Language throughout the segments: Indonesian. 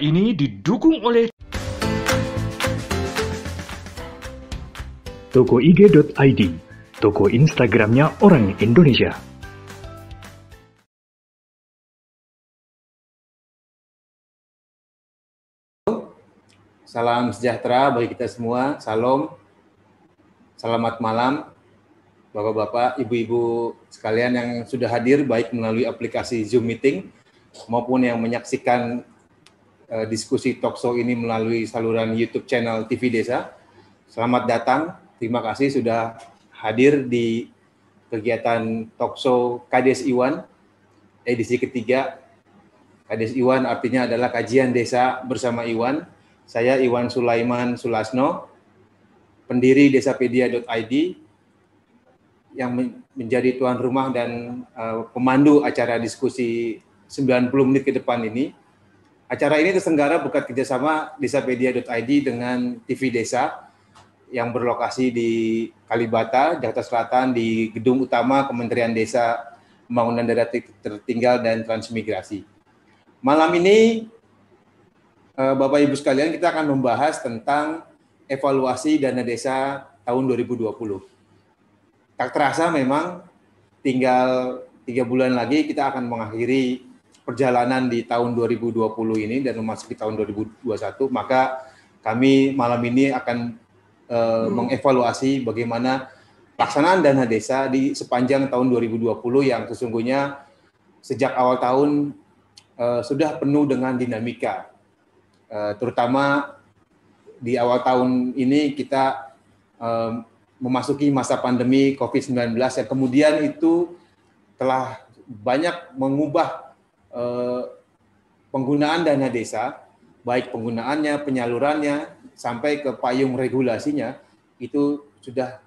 ini didukung oleh Toko IG.id, toko Instagramnya orang Indonesia. Salam sejahtera bagi kita semua. Salam. Selamat malam. Bapak-bapak, ibu-ibu sekalian yang sudah hadir baik melalui aplikasi Zoom meeting maupun yang menyaksikan uh, diskusi talkshow ini melalui saluran YouTube channel TV Desa. Selamat datang. Terima kasih sudah hadir di kegiatan talkshow Kades Iwan edisi ketiga. Kades Iwan artinya adalah kajian desa bersama Iwan saya Iwan Sulaiman Sulasno, pendiri desapedia.id yang menjadi tuan rumah dan uh, pemandu acara diskusi 90 menit ke depan ini. Acara ini terselenggara berkat kerjasama desapedia.id dengan TV Desa yang berlokasi di Kalibata, Jakarta Selatan di gedung utama Kementerian Desa Pembangunan Daerah Tertinggal dan Transmigrasi. Malam ini Eh, Bapak Ibu sekalian, kita akan membahas tentang evaluasi dana desa tahun 2020. Tak terasa memang tinggal tiga bulan lagi kita akan mengakhiri perjalanan di tahun 2020 ini dan memasuki tahun 2021. Maka kami malam ini akan uh, hmm. mengevaluasi bagaimana pelaksanaan dana desa di sepanjang tahun 2020 yang sesungguhnya sejak awal tahun uh, sudah penuh dengan dinamika Eh, terutama di awal tahun ini kita um, memasuki masa pandemi COVID-19 yang kemudian itu telah banyak mengubah uh, penggunaan dana desa, baik penggunaannya, penyalurannya, sampai ke payung regulasinya, itu sudah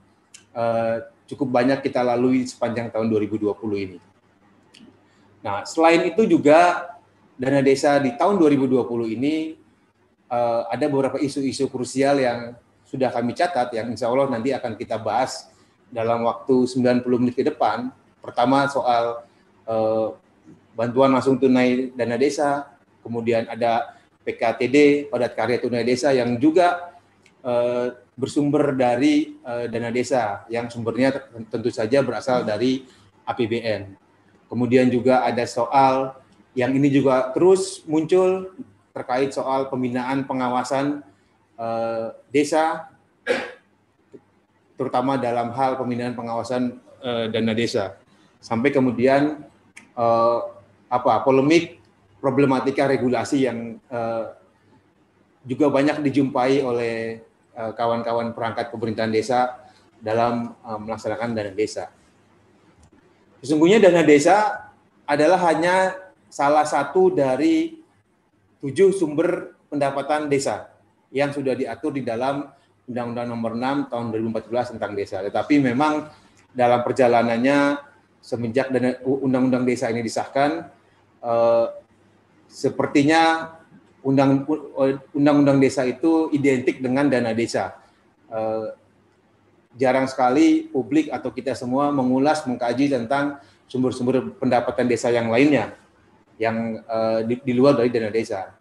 uh, cukup banyak kita lalui sepanjang tahun 2020 ini. Nah, selain itu juga dana desa di tahun 2020 ini uh, ada beberapa isu-isu krusial yang sudah kami catat yang insya Allah nanti akan kita bahas dalam waktu 90 menit ke depan. Pertama soal uh, bantuan langsung tunai dana desa, kemudian ada PKTD padat karya tunai desa yang juga uh, bersumber dari uh, dana desa yang sumbernya tentu saja berasal dari APBN. Kemudian juga ada soal yang ini juga terus muncul terkait soal pembinaan pengawasan uh, desa, terutama dalam hal pembinaan pengawasan uh, dana desa, sampai kemudian uh, apa polemik problematika regulasi yang uh, juga banyak dijumpai oleh kawan-kawan uh, perangkat pemerintahan desa dalam uh, melaksanakan dana desa. Sesungguhnya dana desa adalah hanya salah satu dari tujuh sumber pendapatan desa yang sudah diatur di dalam Undang-Undang Nomor 6 Tahun 2014 tentang desa. Tetapi memang dalam perjalanannya semenjak Undang-Undang Desa ini disahkan, eh, sepertinya Undang-Undang Desa itu identik dengan dana desa. Eh, jarang sekali publik atau kita semua mengulas, mengkaji tentang sumber-sumber pendapatan desa yang lainnya yang uh, di, di luar dari dana desa.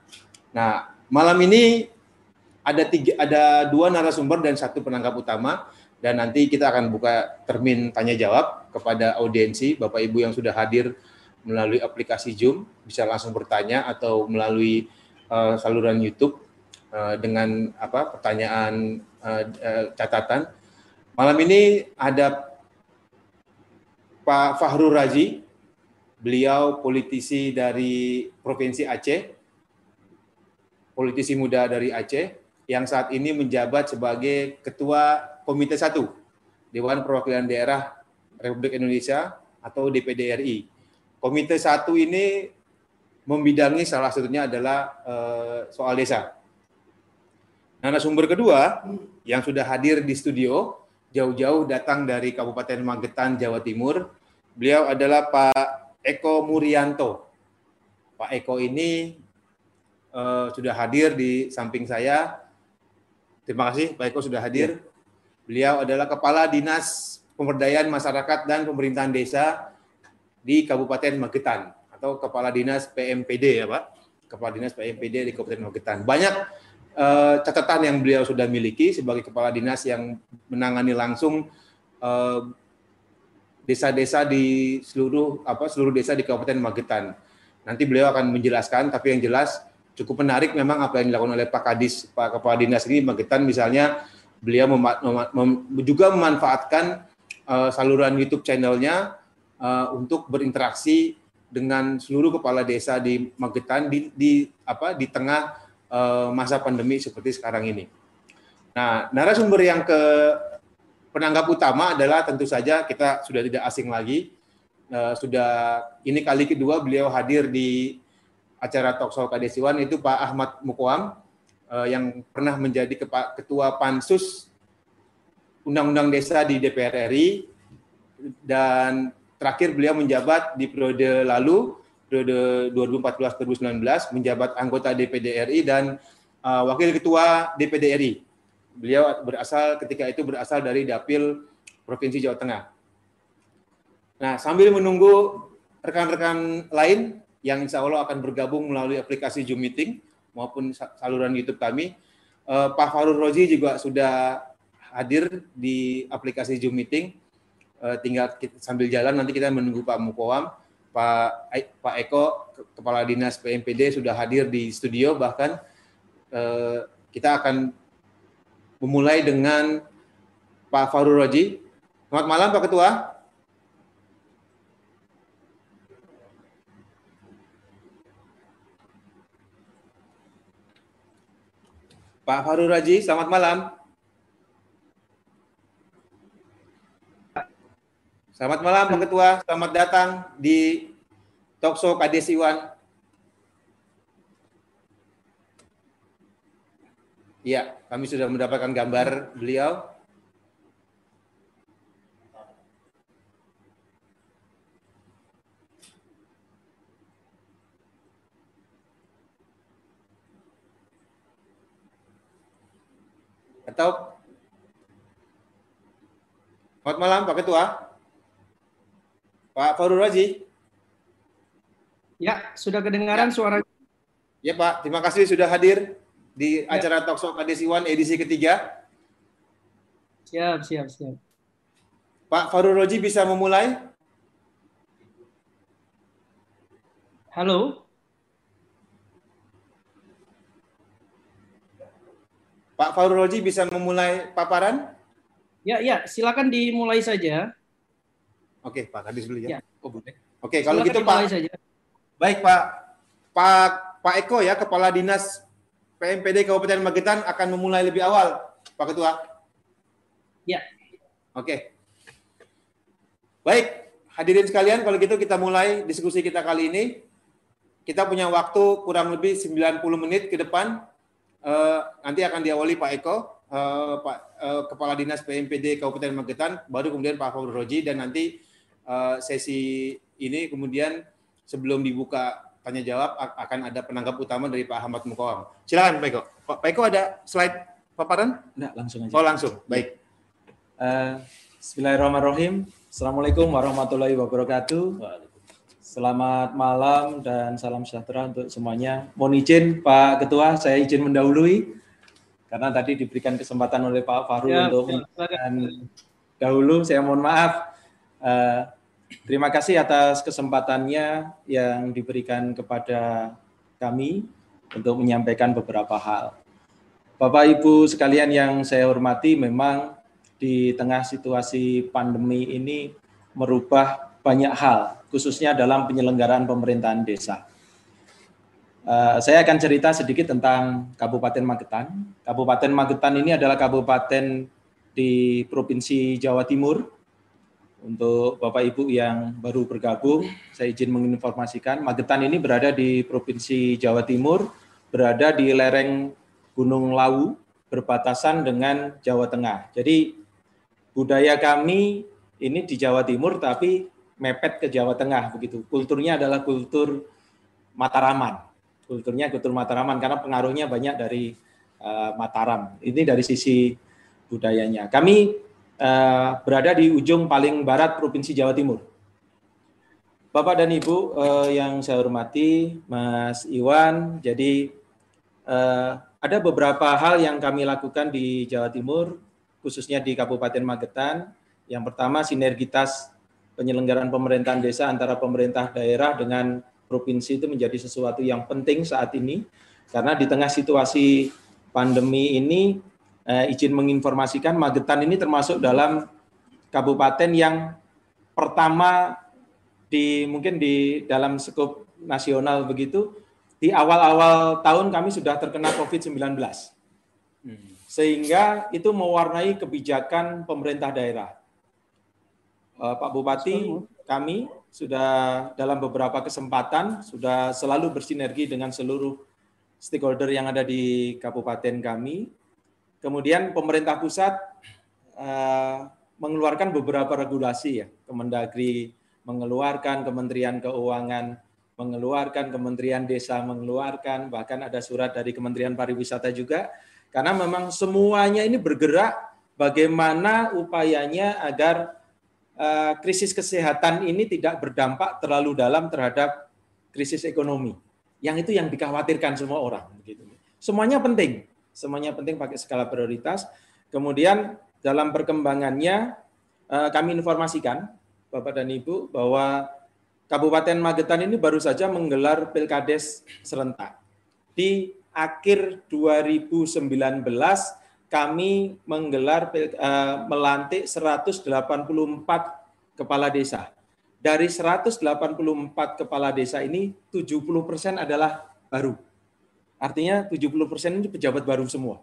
Nah, malam ini ada tiga, ada dua narasumber dan satu penangkap utama dan nanti kita akan buka termin tanya jawab kepada audiensi Bapak Ibu yang sudah hadir melalui aplikasi Zoom bisa langsung bertanya atau melalui uh, saluran YouTube uh, dengan apa pertanyaan uh, uh, catatan. Malam ini ada Pak Fahru Razi Beliau politisi dari Provinsi Aceh, politisi muda dari Aceh, yang saat ini menjabat sebagai Ketua Komite 1 Dewan Perwakilan Daerah Republik Indonesia atau DPD RI. Komite 1 ini membidangi salah satunya adalah uh, soal desa. Nah, sumber kedua yang sudah hadir di studio jauh-jauh datang dari Kabupaten Magetan, Jawa Timur. Beliau adalah Pak Eko Murianto. Pak Eko ini uh, sudah hadir di samping saya. Terima kasih Pak Eko sudah hadir. Ya. Beliau adalah Kepala Dinas Pemberdayaan Masyarakat dan Pemerintahan Desa di Kabupaten Magetan atau Kepala Dinas PMPD ya Pak. Kepala Dinas PMPD di Kabupaten Magetan. Banyak uh, catatan yang beliau sudah miliki sebagai Kepala Dinas yang menangani langsung desa-desa uh, di seluruh apa seluruh desa di Kabupaten Magetan. Nanti beliau akan menjelaskan, tapi yang jelas cukup menarik memang apa yang dilakukan oleh Pak Kadis, Pak Kepala Dinas ini Magetan misalnya beliau mem mem mem juga memanfaatkan uh, saluran YouTube channelnya uh, untuk berinteraksi dengan seluruh kepala desa di Magetan di, di apa di tengah uh, masa pandemi seperti sekarang ini. Nah, narasumber yang ke penanggap utama adalah tentu saja kita sudah tidak asing lagi. Uh, sudah ini kali kedua beliau hadir di acara Talkshow Kadesiwan itu Pak Ahmad Mukwam uh, yang pernah menjadi ketua Pansus Undang-Undang Desa di DPR RI dan terakhir beliau menjabat di periode lalu periode 2014-2019 menjabat anggota DPD RI dan uh, wakil ketua DPD RI. Beliau berasal ketika itu berasal dari Dapil Provinsi Jawa Tengah. Nah, sambil menunggu rekan-rekan lain yang insya Allah akan bergabung melalui aplikasi Zoom Meeting maupun saluran YouTube kami, uh, Pak Farul Rozi juga sudah hadir di aplikasi Zoom Meeting uh, tinggal kita, sambil jalan nanti kita menunggu Pak Mukowam, Pak Pak Eko Kepala Dinas PMPD sudah hadir di studio bahkan uh, kita akan memulai dengan Pak Farul Roji. Selamat malam Pak Ketua. Pak Farul Raji, selamat malam. Selamat malam Pak Ketua, selamat datang di Talkshow Kades Iwan. Iya, kami sudah mendapatkan gambar beliau. Atau Selamat malam Pak Ketua. Pak Farul Raji. Ya, sudah kedengaran ya. suara. Ya Pak, terima kasih sudah hadir di ya. acara Talkshow Kades Iwan edisi ketiga. Siap, siap, siap. Pak Farul Roji bisa memulai? Halo. Pak Farul Roji bisa memulai paparan? Ya, ya, silakan dimulai saja. Oke, Pak Kadis dulu ya. ya. Oh, boleh. Oke, kalau gitu Pak. Saja. Baik, Pak. Pak Pak Eko ya, Kepala Dinas PMPD Kabupaten Magetan akan memulai lebih awal, Pak Ketua. Ya. Oke. Baik, hadirin sekalian, kalau gitu kita mulai diskusi kita kali ini. Kita punya waktu kurang lebih 90 menit ke depan. Uh, nanti akan diawali Pak Eko, uh, Pak uh, Kepala Dinas PMPD Kabupaten Magetan, baru kemudian Pak Faul Roji, dan nanti uh, sesi ini kemudian sebelum dibuka tanya jawab akan ada penanggap utama dari Pak Ahmad Mukawam. Silakan Pak Eko. Pak, Eko ada slide paparan? Enggak, langsung aja. Oh, langsung. Baik. Uh, Bismillahirrahmanirrahim. Assalamualaikum warahmatullahi wabarakatuh. Selamat malam dan salam sejahtera untuk semuanya. Mohon izin Pak Ketua, saya izin mendahului karena tadi diberikan kesempatan oleh Pak Farul ya, untuk dan dahulu. Saya mohon maaf Uh, terima kasih atas kesempatannya yang diberikan kepada kami untuk menyampaikan beberapa hal. Bapak Ibu sekalian yang saya hormati, memang di tengah situasi pandemi ini merubah banyak hal, khususnya dalam penyelenggaraan pemerintahan desa. Uh, saya akan cerita sedikit tentang Kabupaten Magetan. Kabupaten Magetan ini adalah kabupaten di Provinsi Jawa Timur untuk Bapak Ibu yang baru bergabung, saya izin menginformasikan, Magetan ini berada di Provinsi Jawa Timur, berada di lereng Gunung Lawu, berbatasan dengan Jawa Tengah. Jadi budaya kami ini di Jawa Timur, tapi mepet ke Jawa Tengah begitu. Kulturnya adalah kultur Mataraman. Kulturnya kultur Mataraman karena pengaruhnya banyak dari uh, Mataram. Ini dari sisi budayanya. Kami uh, berada di ujung paling barat Provinsi Jawa Timur. Bapak dan Ibu eh, yang saya hormati, Mas Iwan, jadi eh, ada beberapa hal yang kami lakukan di Jawa Timur, khususnya di Kabupaten Magetan. Yang pertama, sinergitas penyelenggaraan pemerintahan desa antara pemerintah daerah dengan provinsi itu menjadi sesuatu yang penting saat ini, karena di tengah situasi pandemi ini, eh, izin menginformasikan Magetan ini termasuk dalam kabupaten yang pertama di mungkin di dalam skup nasional begitu di awal-awal tahun kami sudah terkena COVID-19. Sehingga itu mewarnai kebijakan pemerintah daerah. Eh, Pak Bupati, kami sudah dalam beberapa kesempatan sudah selalu bersinergi dengan seluruh stakeholder yang ada di kabupaten kami. Kemudian pemerintah pusat uh, mengeluarkan beberapa regulasi ya, Kemendagri mengeluarkan, Kementerian Keuangan mengeluarkan, Kementerian Desa mengeluarkan, bahkan ada surat dari Kementerian Pariwisata juga, karena memang semuanya ini bergerak bagaimana upayanya agar uh, krisis kesehatan ini tidak berdampak terlalu dalam terhadap krisis ekonomi. Yang itu yang dikhawatirkan semua orang. Begitu. Semuanya penting, semuanya penting pakai skala prioritas. Kemudian dalam perkembangannya uh, kami informasikan Bapak dan Ibu bahwa Kabupaten Magetan ini baru saja menggelar Pilkades serentak. Di akhir 2019 kami menggelar uh, melantik 184 kepala desa. Dari 184 kepala desa ini 70% adalah baru. Artinya 70% ini pejabat baru semua.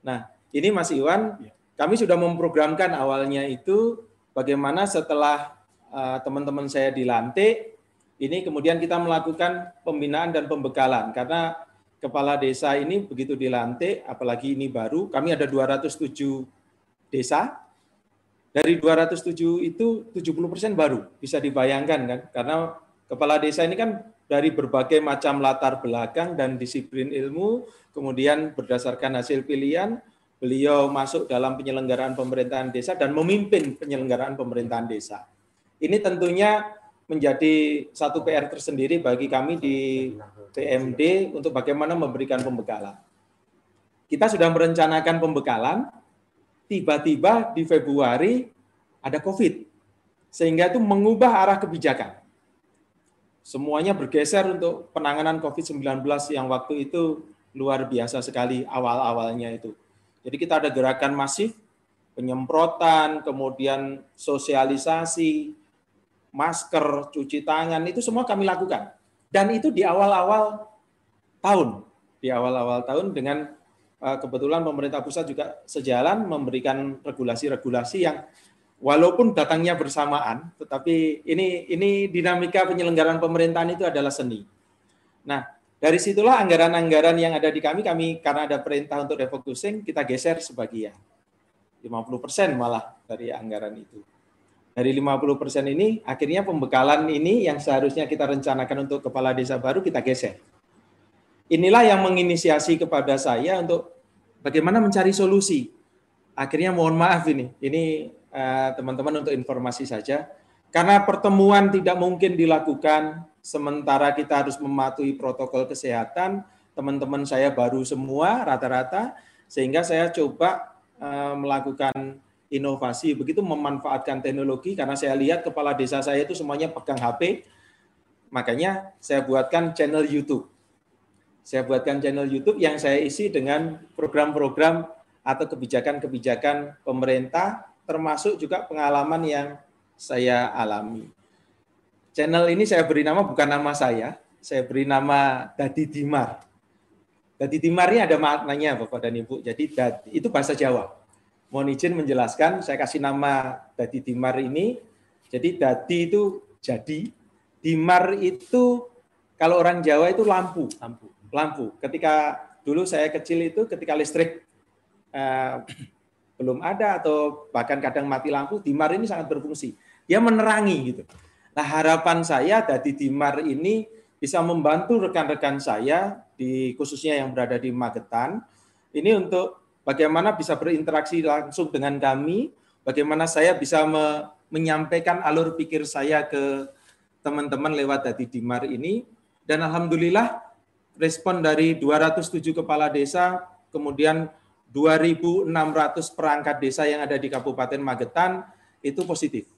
Nah, ini Mas Iwan, ya. kami sudah memprogramkan awalnya itu bagaimana setelah Eh, teman-teman saya dilantik, ini kemudian kita melakukan pembinaan dan pembekalan karena kepala desa ini begitu dilantik, apalagi ini baru, kami ada 207 desa. Dari 207 itu 70% baru, bisa dibayangkan kan? Karena kepala desa ini kan dari berbagai macam latar belakang dan disiplin ilmu, kemudian berdasarkan hasil pilihan, beliau masuk dalam penyelenggaraan pemerintahan desa dan memimpin penyelenggaraan pemerintahan desa. Ini tentunya menjadi satu PR tersendiri bagi kami di PMD untuk bagaimana memberikan pembekalan. Kita sudah merencanakan pembekalan, tiba-tiba di Februari ada COVID, sehingga itu mengubah arah kebijakan. Semuanya bergeser untuk penanganan COVID-19 yang waktu itu luar biasa sekali awal-awalnya itu. Jadi kita ada gerakan masif, penyemprotan, kemudian sosialisasi, masker, cuci tangan, itu semua kami lakukan. Dan itu di awal-awal tahun. Di awal-awal tahun dengan eh, kebetulan pemerintah pusat juga sejalan memberikan regulasi-regulasi yang walaupun datangnya bersamaan, tetapi ini ini dinamika penyelenggaraan pemerintahan itu adalah seni. Nah, dari situlah anggaran-anggaran yang ada di kami, kami karena ada perintah untuk refocusing, kita geser sebagian. 50% malah dari anggaran itu dari 50% ini akhirnya pembekalan ini yang seharusnya kita rencanakan untuk kepala desa baru kita geser. Inilah yang menginisiasi kepada saya untuk bagaimana mencari solusi. Akhirnya mohon maaf ini, ini teman-teman uh, untuk informasi saja. Karena pertemuan tidak mungkin dilakukan sementara kita harus mematuhi protokol kesehatan, teman-teman saya baru semua rata-rata, sehingga saya coba uh, melakukan inovasi, begitu memanfaatkan teknologi karena saya lihat kepala desa saya itu semuanya pegang HP, makanya saya buatkan channel YouTube. Saya buatkan channel YouTube yang saya isi dengan program-program atau kebijakan-kebijakan pemerintah, termasuk juga pengalaman yang saya alami. Channel ini saya beri nama bukan nama saya, saya beri nama Dadi Dimar. Dadi Dimar ini ada maknanya Bapak dan Ibu. Jadi itu bahasa Jawa mohon izin menjelaskan, saya kasih nama Dadi Dimar ini. Jadi Dadi itu jadi, Dimar itu kalau orang Jawa itu lampu, lampu, lampu. Ketika dulu saya kecil itu ketika listrik eh, belum ada atau bahkan kadang mati lampu, Dimar ini sangat berfungsi. Dia menerangi gitu. Nah harapan saya Dadi Dimar ini bisa membantu rekan-rekan saya di khususnya yang berada di Magetan ini untuk bagaimana bisa berinteraksi langsung dengan kami, bagaimana saya bisa me menyampaikan alur pikir saya ke teman-teman lewat Dadi Dimar ini dan alhamdulillah respon dari 207 kepala desa kemudian 2.600 perangkat desa yang ada di Kabupaten Magetan itu positif.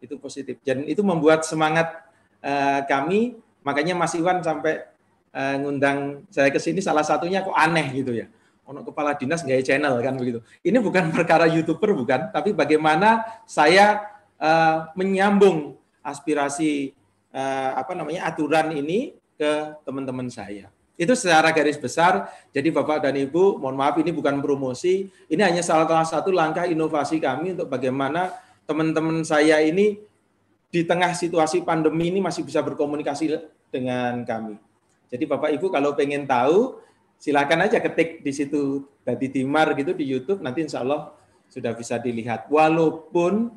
Itu positif. Dan itu membuat semangat uh, kami, makanya Mas Iwan sampai uh, ngundang saya ke sini salah satunya kok aneh gitu ya. Ono kepala dinas nggak channel kan begitu. Ini bukan perkara youtuber bukan, tapi bagaimana saya uh, menyambung aspirasi uh, apa namanya aturan ini ke teman-teman saya. Itu secara garis besar. Jadi Bapak dan Ibu, mohon maaf ini bukan promosi, ini hanya salah satu langkah inovasi kami untuk bagaimana teman-teman saya ini di tengah situasi pandemi ini masih bisa berkomunikasi dengan kami. Jadi Bapak Ibu kalau pengen tahu, silakan aja ketik di situ Dadi Timar gitu di YouTube, nanti insya Allah sudah bisa dilihat. Walaupun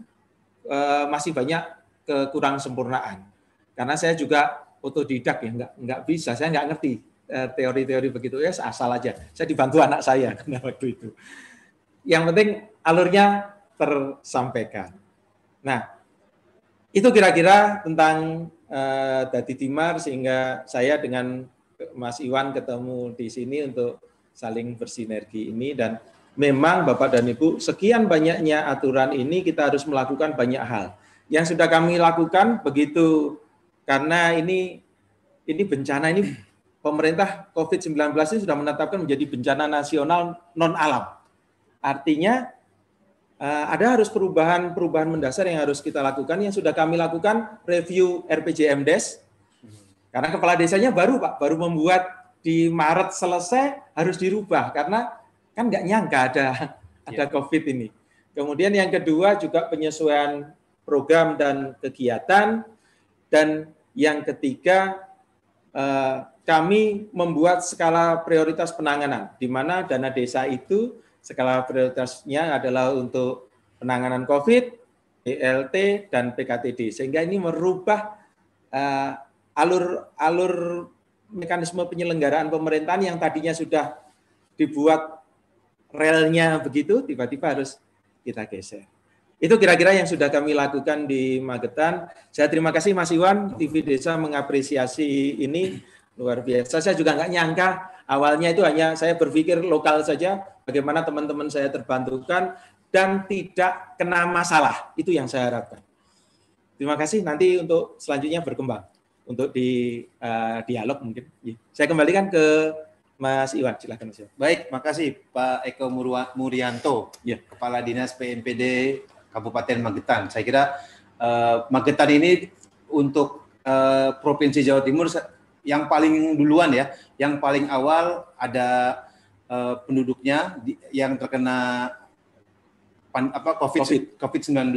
uh, masih banyak kekurang sempurnaan. Karena saya juga otodidak ya, nggak nggak bisa, saya nggak ngerti teori-teori begitu ya asal aja. Saya dibantu anak saya waktu itu. Yang penting alurnya tersampaikan. Nah, itu kira-kira tentang uh, Dadi Timar sehingga saya dengan Mas Iwan ketemu di sini untuk saling bersinergi ini dan memang Bapak dan Ibu sekian banyaknya aturan ini kita harus melakukan banyak hal. Yang sudah kami lakukan begitu karena ini ini bencana ini pemerintah COVID-19 ini sudah menetapkan menjadi bencana nasional non alam. Artinya eh, ada harus perubahan-perubahan mendasar yang harus kita lakukan yang sudah kami lakukan review RPJMDes karena kepala desanya baru Pak baru membuat di Maret selesai harus dirubah karena kan nggak nyangka ada ada ya. COVID ini. Kemudian yang kedua juga penyesuaian program dan kegiatan dan yang ketiga eh, kami membuat skala prioritas penanganan, di mana dana desa itu skala prioritasnya adalah untuk penanganan COVID, BLT, dan PKTD. Sehingga ini merubah uh, alur alur mekanisme penyelenggaraan pemerintahan yang tadinya sudah dibuat relnya begitu, tiba-tiba harus kita geser. Itu kira-kira yang sudah kami lakukan di Magetan. Saya terima kasih Mas Iwan, TV Desa mengapresiasi ini luar biasa. Saya juga nggak nyangka awalnya itu hanya saya berpikir lokal saja, bagaimana teman-teman saya terbantukan dan tidak kena masalah. Itu yang saya harapkan. Terima kasih. Nanti untuk selanjutnya berkembang untuk di uh, dialog mungkin. Iya. Saya kembalikan ke Mas Iwan, silakan Mas Iwan. Baik, makasih Pak Eko Murianto, ya. Kepala Dinas PMPD Kabupaten Magetan. Saya kira uh, Magetan ini untuk uh, Provinsi Jawa Timur yang paling duluan ya, yang paling awal ada uh, penduduknya di, yang terkena pan, apa COVID, COVID-19.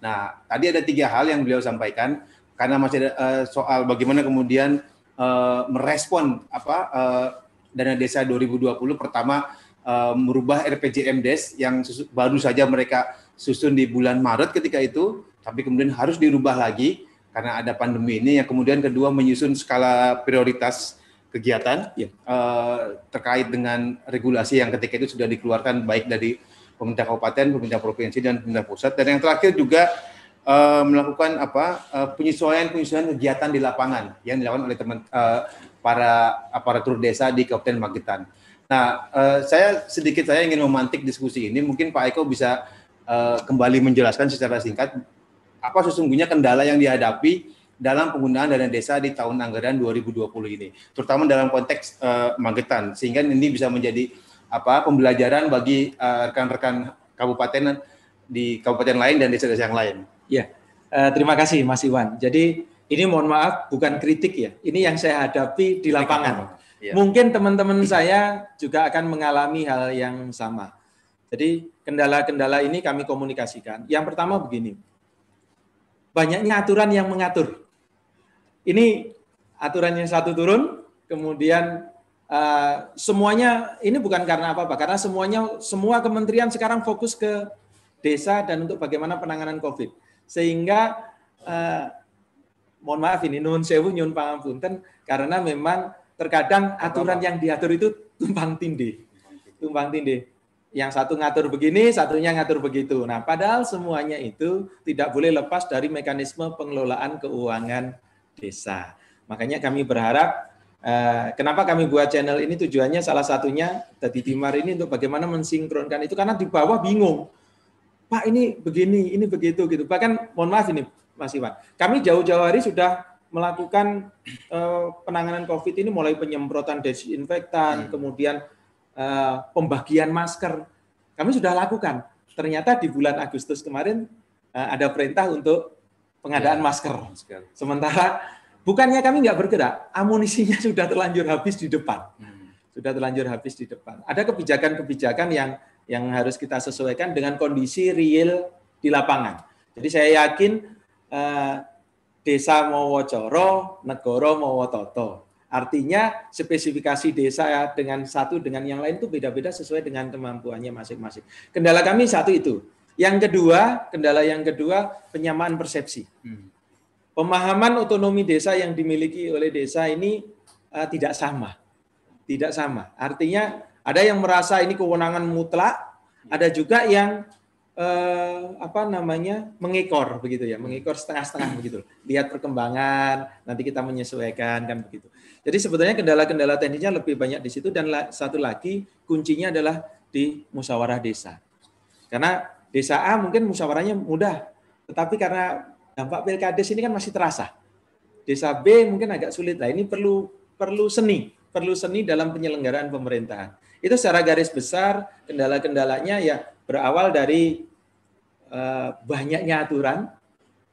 Nah, tadi ada tiga hal yang beliau sampaikan karena masih ada uh, soal bagaimana kemudian uh, merespon apa uh, dana desa 2020 pertama uh, merubah RPJMDes yang susu, baru saja mereka susun di bulan Maret ketika itu, tapi kemudian harus dirubah lagi karena ada pandemi ini yang kemudian kedua menyusun skala prioritas kegiatan ya. uh, terkait dengan regulasi yang ketika itu sudah dikeluarkan baik dari pemerintah kabupaten, pemerintah provinsi dan pemerintah pusat dan yang terakhir juga uh, melakukan apa uh, penyesuaian penyesuaian kegiatan di lapangan yang dilakukan oleh teman uh, para aparatur desa di Kabupaten Magetan. Nah, uh, saya sedikit saya ingin memantik diskusi ini mungkin Pak Eko bisa uh, kembali menjelaskan secara singkat apa sesungguhnya kendala yang dihadapi dalam penggunaan dana desa di tahun anggaran 2020 ini, terutama dalam konteks uh, Magetan, sehingga ini bisa menjadi apa pembelajaran bagi uh, rekan-rekan kabupaten di kabupaten lain dan desa-desa yang lain. Ya, uh, terima kasih Mas Iwan. Jadi ini mohon maaf bukan kritik ya, ini yang saya hadapi di lapangan. Ya. Mungkin teman-teman saya juga akan mengalami hal yang sama. Jadi kendala-kendala ini kami komunikasikan. Yang pertama begini, banyaknya aturan yang mengatur. Ini aturan yang satu turun, kemudian uh, semuanya ini bukan karena apa-apa, karena semuanya semua kementerian sekarang fokus ke desa dan untuk bagaimana penanganan COVID. Sehingga uh, mohon maaf ini nun sewu nyun pangapunten karena memang terkadang aturan yang diatur itu tumpang tindih. Tumpang tindih. Yang satu ngatur begini, satunya ngatur begitu. Nah, padahal semuanya itu tidak boleh lepas dari mekanisme pengelolaan keuangan desa. Makanya kami berharap eh, kenapa kami buat channel ini tujuannya salah satunya tadi Timar ini untuk bagaimana mensinkronkan itu karena di bawah bingung. Pak ini begini, ini begitu gitu. Bahkan mohon maaf ini Mas Iwan. Kami jauh-jauh hari sudah melakukan eh, penanganan COVID ini mulai penyemprotan desinfektan, hmm. kemudian Eh, pembagian masker. Kami sudah lakukan. Ternyata di bulan Agustus kemarin eh, ada perintah untuk pengadaan ya, masker. Sementara bukannya kami nggak bergerak, amunisinya sudah terlanjur habis di depan. Hmm. Sudah terlanjur habis di depan. Ada kebijakan-kebijakan yang yang harus kita sesuaikan dengan kondisi real di lapangan. Jadi saya yakin eh, desa mau wocoro, negoro mau wototo. Artinya spesifikasi desa dengan satu dengan yang lain itu beda-beda sesuai dengan kemampuannya masing-masing. Kendala kami satu itu. Yang kedua, kendala yang kedua penyamaan persepsi. Hmm. Pemahaman otonomi desa yang dimiliki oleh desa ini uh, tidak sama. Tidak sama. Artinya ada yang merasa ini kewenangan mutlak, ada juga yang eh, apa namanya mengekor begitu ya, mengekor setengah-setengah begitu. Lihat perkembangan, nanti kita menyesuaikan kan begitu. Jadi sebetulnya kendala-kendala teknisnya lebih banyak di situ dan satu lagi kuncinya adalah di musyawarah desa. Karena desa A mungkin musyawarahnya mudah, tetapi karena dampak pilkades ini kan masih terasa. Desa B mungkin agak sulit. Nah ini perlu perlu seni, perlu seni dalam penyelenggaraan pemerintahan. Itu secara garis besar kendala-kendalanya ya berawal dari uh, banyaknya aturan.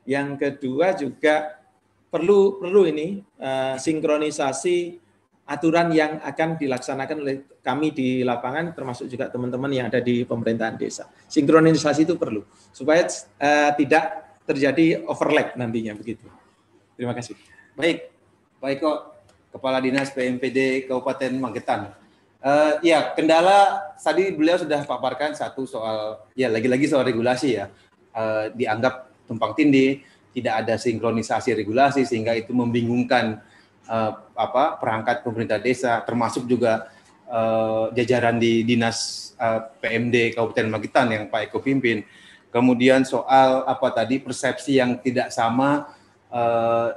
Yang kedua juga perlu perlu ini uh, sinkronisasi aturan yang akan dilaksanakan oleh kami di lapangan termasuk juga teman-teman yang ada di pemerintahan desa. Sinkronisasi itu perlu supaya uh, tidak terjadi overlap nantinya begitu. Terima kasih. Baik, Pak Eko, Kepala Dinas PMPD Kabupaten Magetan. Uh, ya, kendala tadi beliau sudah paparkan satu soal ya lagi-lagi soal regulasi ya. Uh, dianggap tumpang tindih tidak ada sinkronisasi regulasi sehingga itu membingungkan uh, apa perangkat pemerintah desa termasuk juga uh, jajaran di dinas uh, PMD Kabupaten Magetan yang Pak Eko pimpin. Kemudian soal apa tadi persepsi yang tidak sama uh,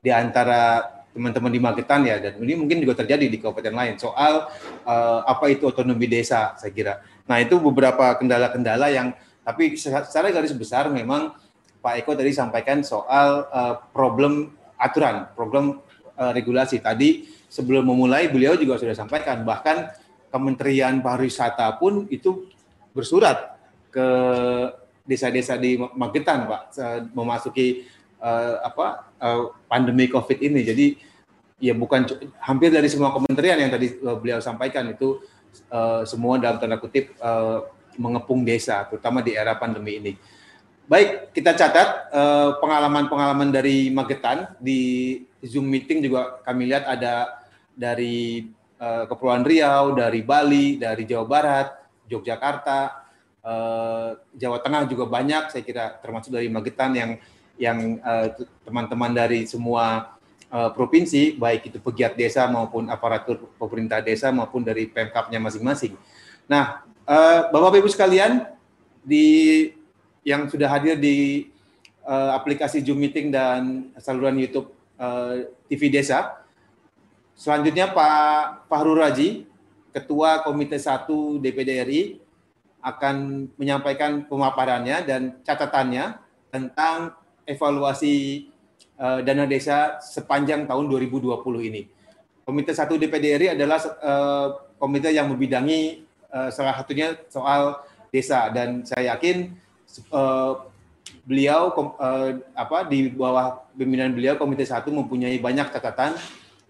di antara teman-teman di Magetan ya dan ini mungkin juga terjadi di kabupaten lain soal uh, apa itu otonomi desa saya kira. Nah itu beberapa kendala-kendala yang tapi secara garis besar memang Pak Eko tadi sampaikan soal uh, problem aturan, problem uh, regulasi. Tadi sebelum memulai beliau juga sudah sampaikan bahkan Kementerian Pariwisata pun itu bersurat ke desa-desa di Magetan, Pak, memasuki uh, apa uh, pandemi Covid ini. Jadi ya bukan hampir dari semua kementerian yang tadi beliau sampaikan itu uh, semua dalam tanda kutip uh, mengepung desa, terutama di era pandemi ini. Baik, kita catat eh, pengalaman-pengalaman dari Magetan di Zoom meeting juga kami lihat ada dari uh, Kepulauan Riau, dari Bali, dari Jawa Barat, Yogyakarta, uh, Jawa Tengah juga banyak. Saya kira termasuk dari Magetan yang yang teman-teman dari semua provinsi, baik itu pegiat desa maupun aparatur pemerintah desa maupun dari pemkapnya masing-masing. Nah, Bapak Ibu sekalian di yang sudah hadir di uh, aplikasi Zoom Meeting dan saluran YouTube uh, TV Desa. Selanjutnya Pak Fahru Raji, Ketua Komite 1 DPD RI, akan menyampaikan pemaparannya dan catatannya tentang evaluasi uh, dana desa sepanjang tahun 2020 ini. Komite 1 DPD RI adalah uh, komite yang membidangi uh, salah satunya soal desa dan saya yakin uh, beliau uh, apa di bawah pimpinan beliau Komite Satu mempunyai banyak catatan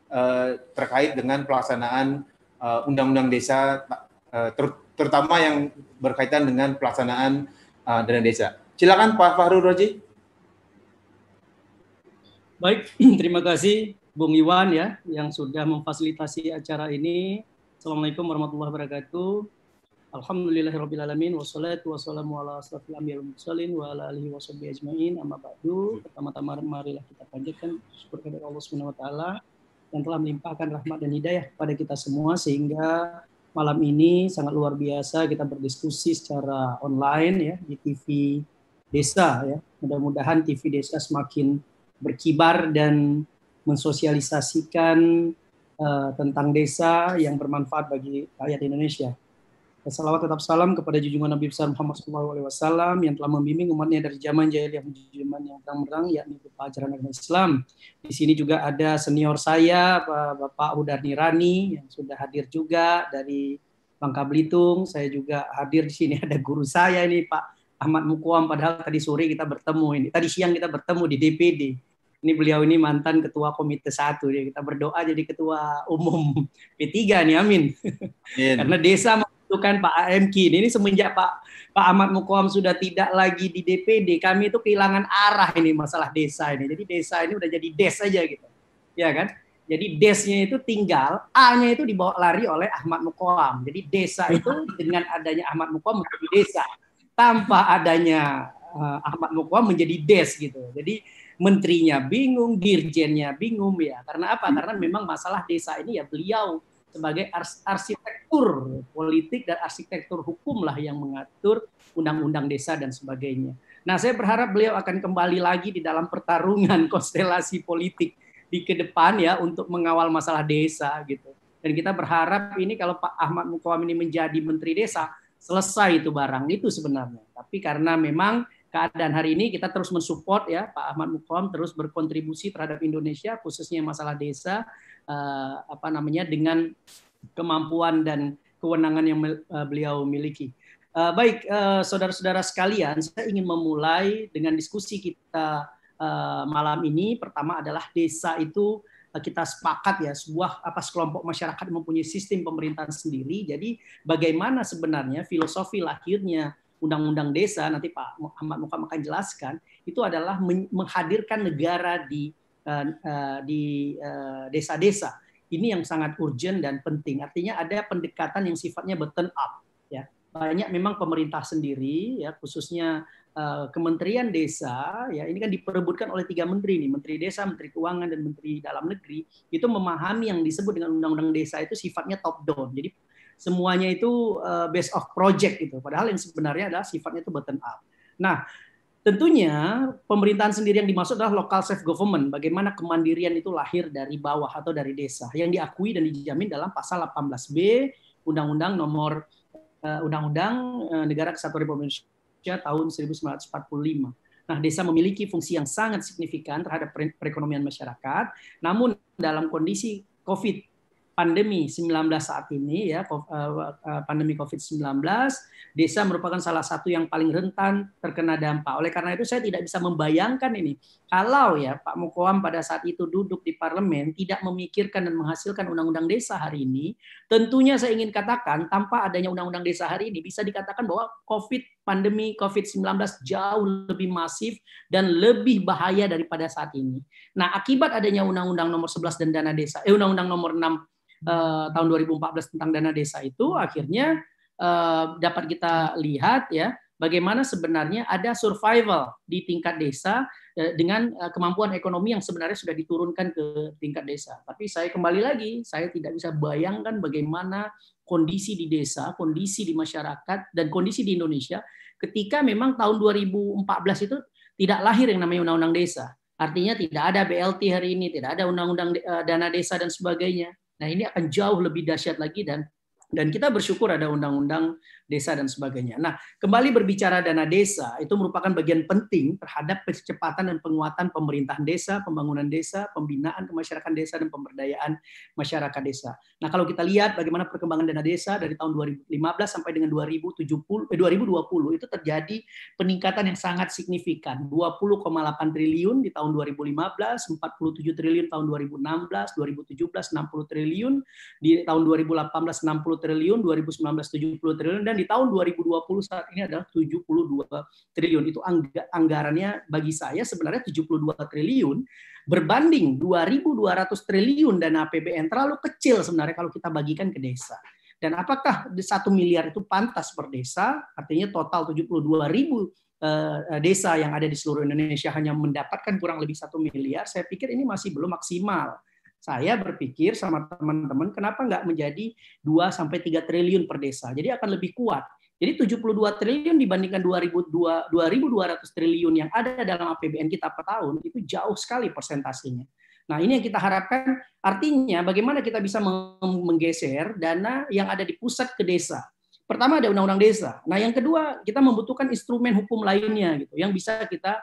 uh, terkait dengan pelaksanaan undang-undang uh, desa uh, ter terutama yang berkaitan dengan pelaksanaan uh, dana desa. Silakan Pak Fahru Roji. Baik, terima kasih Bung Iwan ya yang sudah memfasilitasi acara ini. Assalamualaikum warahmatullahi wabarakatuh. Alhamdulillahirrahmanirrahim Wassalatu wassalamu ala asrafil anbiya wal mursalin Wa ala alihi wa sahbihi ajma'in Amma ba'du Pertama-tama marilah kita panjatkan Syukur kepada Allah SWT Yang telah melimpahkan rahmat dan hidayah kepada kita semua Sehingga malam ini sangat luar biasa kita berdiskusi secara online ya di TV Desa ya. Mudah-mudahan TV Desa semakin berkibar dan mensosialisasikan uh, tentang desa yang bermanfaat bagi rakyat Indonesia. Salawat tetap salam kepada junjungan Nabi besar Muhammad SAW yang telah membimbing umatnya dari zaman jahiliyah menuju zaman yang terang-terang yakni berupa ajaran agama Islam. Di sini juga ada senior saya Bapak Udar Nirani yang sudah hadir juga dari Bangka Belitung. Saya juga hadir di sini ada guru saya ini Pak Ahmad Mukwam padahal tadi sore kita bertemu ini. Tadi siang kita bertemu di DPD. Ini beliau ini mantan ketua komite satu ya. Kita berdoa jadi ketua umum P3 nih amin. Karena desa itu kan Pak AMK ini semenjak Pak Pak Ahmad Mukwam sudah tidak lagi di DPD kami itu kehilangan arah ini masalah desa ini. Jadi desa ini udah jadi des aja gitu. Ya kan? Jadi desnya itu tinggal A-nya itu dibawa lari oleh Ahmad Mukwam jadi desa itu dengan adanya Ahmad Mukwam menjadi desa. Tanpa adanya uh, Ahmad Mukwam menjadi des gitu. Jadi menterinya bingung dirjennya bingung ya. Karena apa? Karena memang masalah desa ini ya beliau sebagai arsitektur politik dan arsitektur hukum lah yang mengatur undang-undang desa dan sebagainya. Nah, saya berharap beliau akan kembali lagi di dalam pertarungan konstelasi politik di ke depan ya untuk mengawal masalah desa gitu. Dan kita berharap ini kalau Pak Ahmad Mukwam ini menjadi menteri desa, selesai itu barang itu sebenarnya. Tapi karena memang keadaan hari ini kita terus mensupport ya Pak Ahmad Mukwam terus berkontribusi terhadap Indonesia khususnya masalah desa uh, apa namanya dengan kemampuan dan kewenangan yang uh, beliau miliki. Uh, baik, saudara-saudara sekalian, saya ingin memulai dengan diskusi kita uh, malam ini. Pertama adalah desa itu uh, kita sepakat ya sebuah apa sekelompok masyarakat mempunyai sistem pemerintahan sendiri. Jadi bagaimana sebenarnya filosofi lahirnya undang-undang desa nanti Pak Muhammad Mukam akan jelaskan itu adalah menghadirkan negara di Eh, eh, di eh, desa-desa. Ini yang sangat urgent dan penting. Artinya ada pendekatan yang sifatnya bottom up. Ya, banyak memang pemerintah sendiri, ya khususnya Kementerian Desa, ya ini kan diperebutkan oleh tiga menteri nih, Menteri Desa, Menteri Keuangan, dan Menteri Dalam Negeri, itu memahami yang disebut dengan Undang-Undang Desa itu sifatnya top down. Jadi semuanya itu uh, based of project itu, padahal yang sebenarnya adalah sifatnya itu bottom up. Nah, Tentunya pemerintahan sendiri yang dimaksud adalah local self government. Bagaimana kemandirian itu lahir dari bawah atau dari desa yang diakui dan dijamin dalam pasal 18B Undang-Undang Nomor uh, Undang-Undang uh, Negara Kesatuan Republik Indonesia tahun 1945. Nah, desa memiliki fungsi yang sangat signifikan terhadap perekonomian masyarakat. Namun dalam kondisi COVID pandemi 19 saat ini ya eh, eh, pandemi Covid-19 desa merupakan salah satu yang paling rentan terkena dampak. Oleh karena itu saya tidak bisa membayangkan ini kalau ya Pak Mukoam pada saat itu duduk di parlemen tidak memikirkan dan menghasilkan undang-undang desa hari ini, tentunya saya ingin katakan tanpa adanya undang-undang desa hari ini bisa dikatakan bahwa Covid pandemi Covid-19 jauh lebih masif dan lebih bahaya daripada saat ini. Nah, akibat adanya undang-undang nomor 11 dan dana desa, eh undang-undang nomor 6 uh, tahun 2014 tentang dana desa itu akhirnya uh, dapat kita lihat ya bagaimana sebenarnya ada survival di tingkat desa uh, dengan uh, kemampuan ekonomi yang sebenarnya sudah diturunkan ke tingkat desa. Tapi saya kembali lagi, saya tidak bisa bayangkan bagaimana kondisi di desa, kondisi di masyarakat dan kondisi di Indonesia ketika memang tahun 2014 itu tidak lahir yang namanya undang-undang desa. Artinya tidak ada BLT hari ini, tidak ada undang-undang dana desa dan sebagainya. Nah ini akan jauh lebih dahsyat lagi dan dan kita bersyukur ada undang-undang desa dan sebagainya. Nah, kembali berbicara dana desa itu merupakan bagian penting terhadap percepatan dan penguatan pemerintahan desa, pembangunan desa, pembinaan kemasyarakatan desa dan pemberdayaan masyarakat desa. Nah, kalau kita lihat bagaimana perkembangan dana desa dari tahun 2015 sampai dengan 2070 eh, 2020 itu terjadi peningkatan yang sangat signifikan. 20,8 triliun di tahun 2015, 47 triliun tahun 2016, 2017 60 triliun, di tahun 2018 60 triliun, 2019 70 triliun, dan di tahun 2020 saat ini adalah 72 triliun. Itu anggarannya bagi saya sebenarnya 72 triliun berbanding 2.200 triliun dana APBN terlalu kecil sebenarnya kalau kita bagikan ke desa. Dan apakah satu miliar itu pantas per desa? Artinya total 72 ribu eh, desa yang ada di seluruh Indonesia hanya mendapatkan kurang lebih satu miliar. Saya pikir ini masih belum maksimal saya berpikir sama teman-teman kenapa nggak menjadi 2 sampai 3 triliun per desa. Jadi akan lebih kuat. Jadi 72 triliun dibandingkan 2.200 triliun yang ada dalam APBN kita per tahun itu jauh sekali persentasenya. Nah, ini yang kita harapkan artinya bagaimana kita bisa menggeser dana yang ada di pusat ke desa. Pertama ada undang-undang desa. Nah, yang kedua kita membutuhkan instrumen hukum lainnya gitu yang bisa kita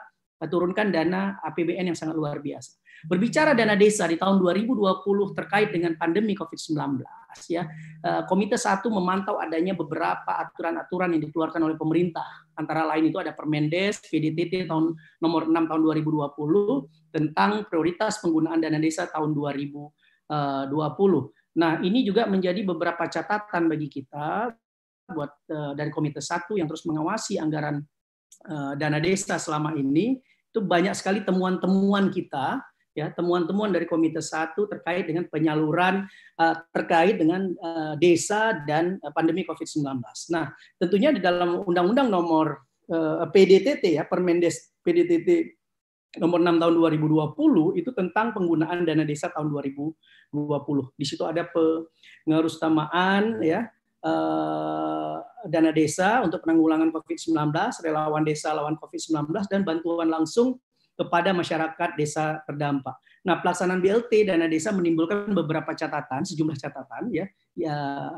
turunkan dana APBN yang sangat luar biasa. Berbicara dana desa di tahun 2020 terkait dengan pandemi COVID-19 ya, eh, Komite 1 memantau adanya beberapa aturan-aturan yang dikeluarkan oleh pemerintah. Antara lain itu ada Permendes PDTT tahun nomor 6 tahun 2020 tentang prioritas penggunaan dana desa tahun 2020. Nah, ini juga menjadi beberapa catatan bagi kita buat eh, dari Komite 1 yang terus mengawasi anggaran eh, dana desa selama ini itu banyak sekali temuan-temuan kita ya temuan-temuan dari Komite Satu terkait dengan penyaluran uh, terkait dengan uh, desa dan uh, pandemi COVID-19. Nah, tentunya di dalam Undang-Undang Nomor uh, PDTT ya Permendes PDTT nomor 6 tahun 2020 itu tentang penggunaan dana desa tahun 2020. Di situ ada pengerutamaan ya dana desa untuk penanggulangan COVID-19, relawan desa lawan COVID-19 dan bantuan langsung kepada masyarakat desa terdampak. Nah, pelaksanaan BLT dana desa menimbulkan beberapa catatan, sejumlah catatan ya. ya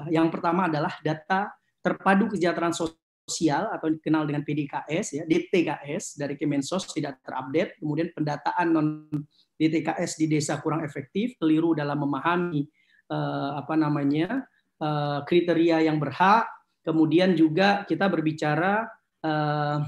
yang pertama adalah data terpadu kesejahteraan sosial atau dikenal dengan PDKS ya, DTKS dari Kemensos tidak terupdate, kemudian pendataan non DTKS di desa kurang efektif, keliru dalam memahami eh, apa namanya eh, kriteria yang berhak, kemudian juga kita berbicara eh,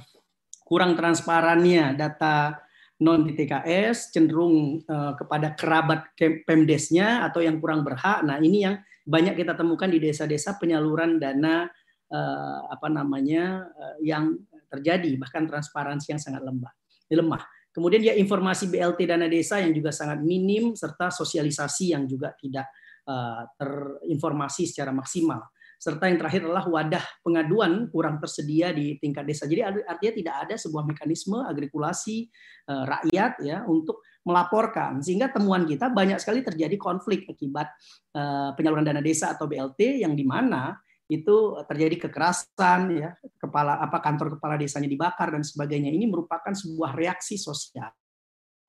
kurang transparannya data non di TKS cenderung uh, kepada kerabat Pemdesnya atau yang kurang berhak. Nah, ini yang banyak kita temukan di desa-desa penyaluran dana uh, apa namanya uh, yang terjadi bahkan transparansi yang sangat lemah. lemah. Kemudian ya informasi BLT dana desa yang juga sangat minim serta sosialisasi yang juga tidak uh, terinformasi secara maksimal serta yang terakhir adalah wadah pengaduan kurang tersedia di tingkat desa. Jadi artinya tidak ada sebuah mekanisme agrikulasi eh, rakyat ya untuk melaporkan. Sehingga temuan kita banyak sekali terjadi konflik akibat eh, penyaluran dana desa atau BLT yang di mana itu terjadi kekerasan ya kepala apa kantor kepala desanya dibakar dan sebagainya. Ini merupakan sebuah reaksi sosial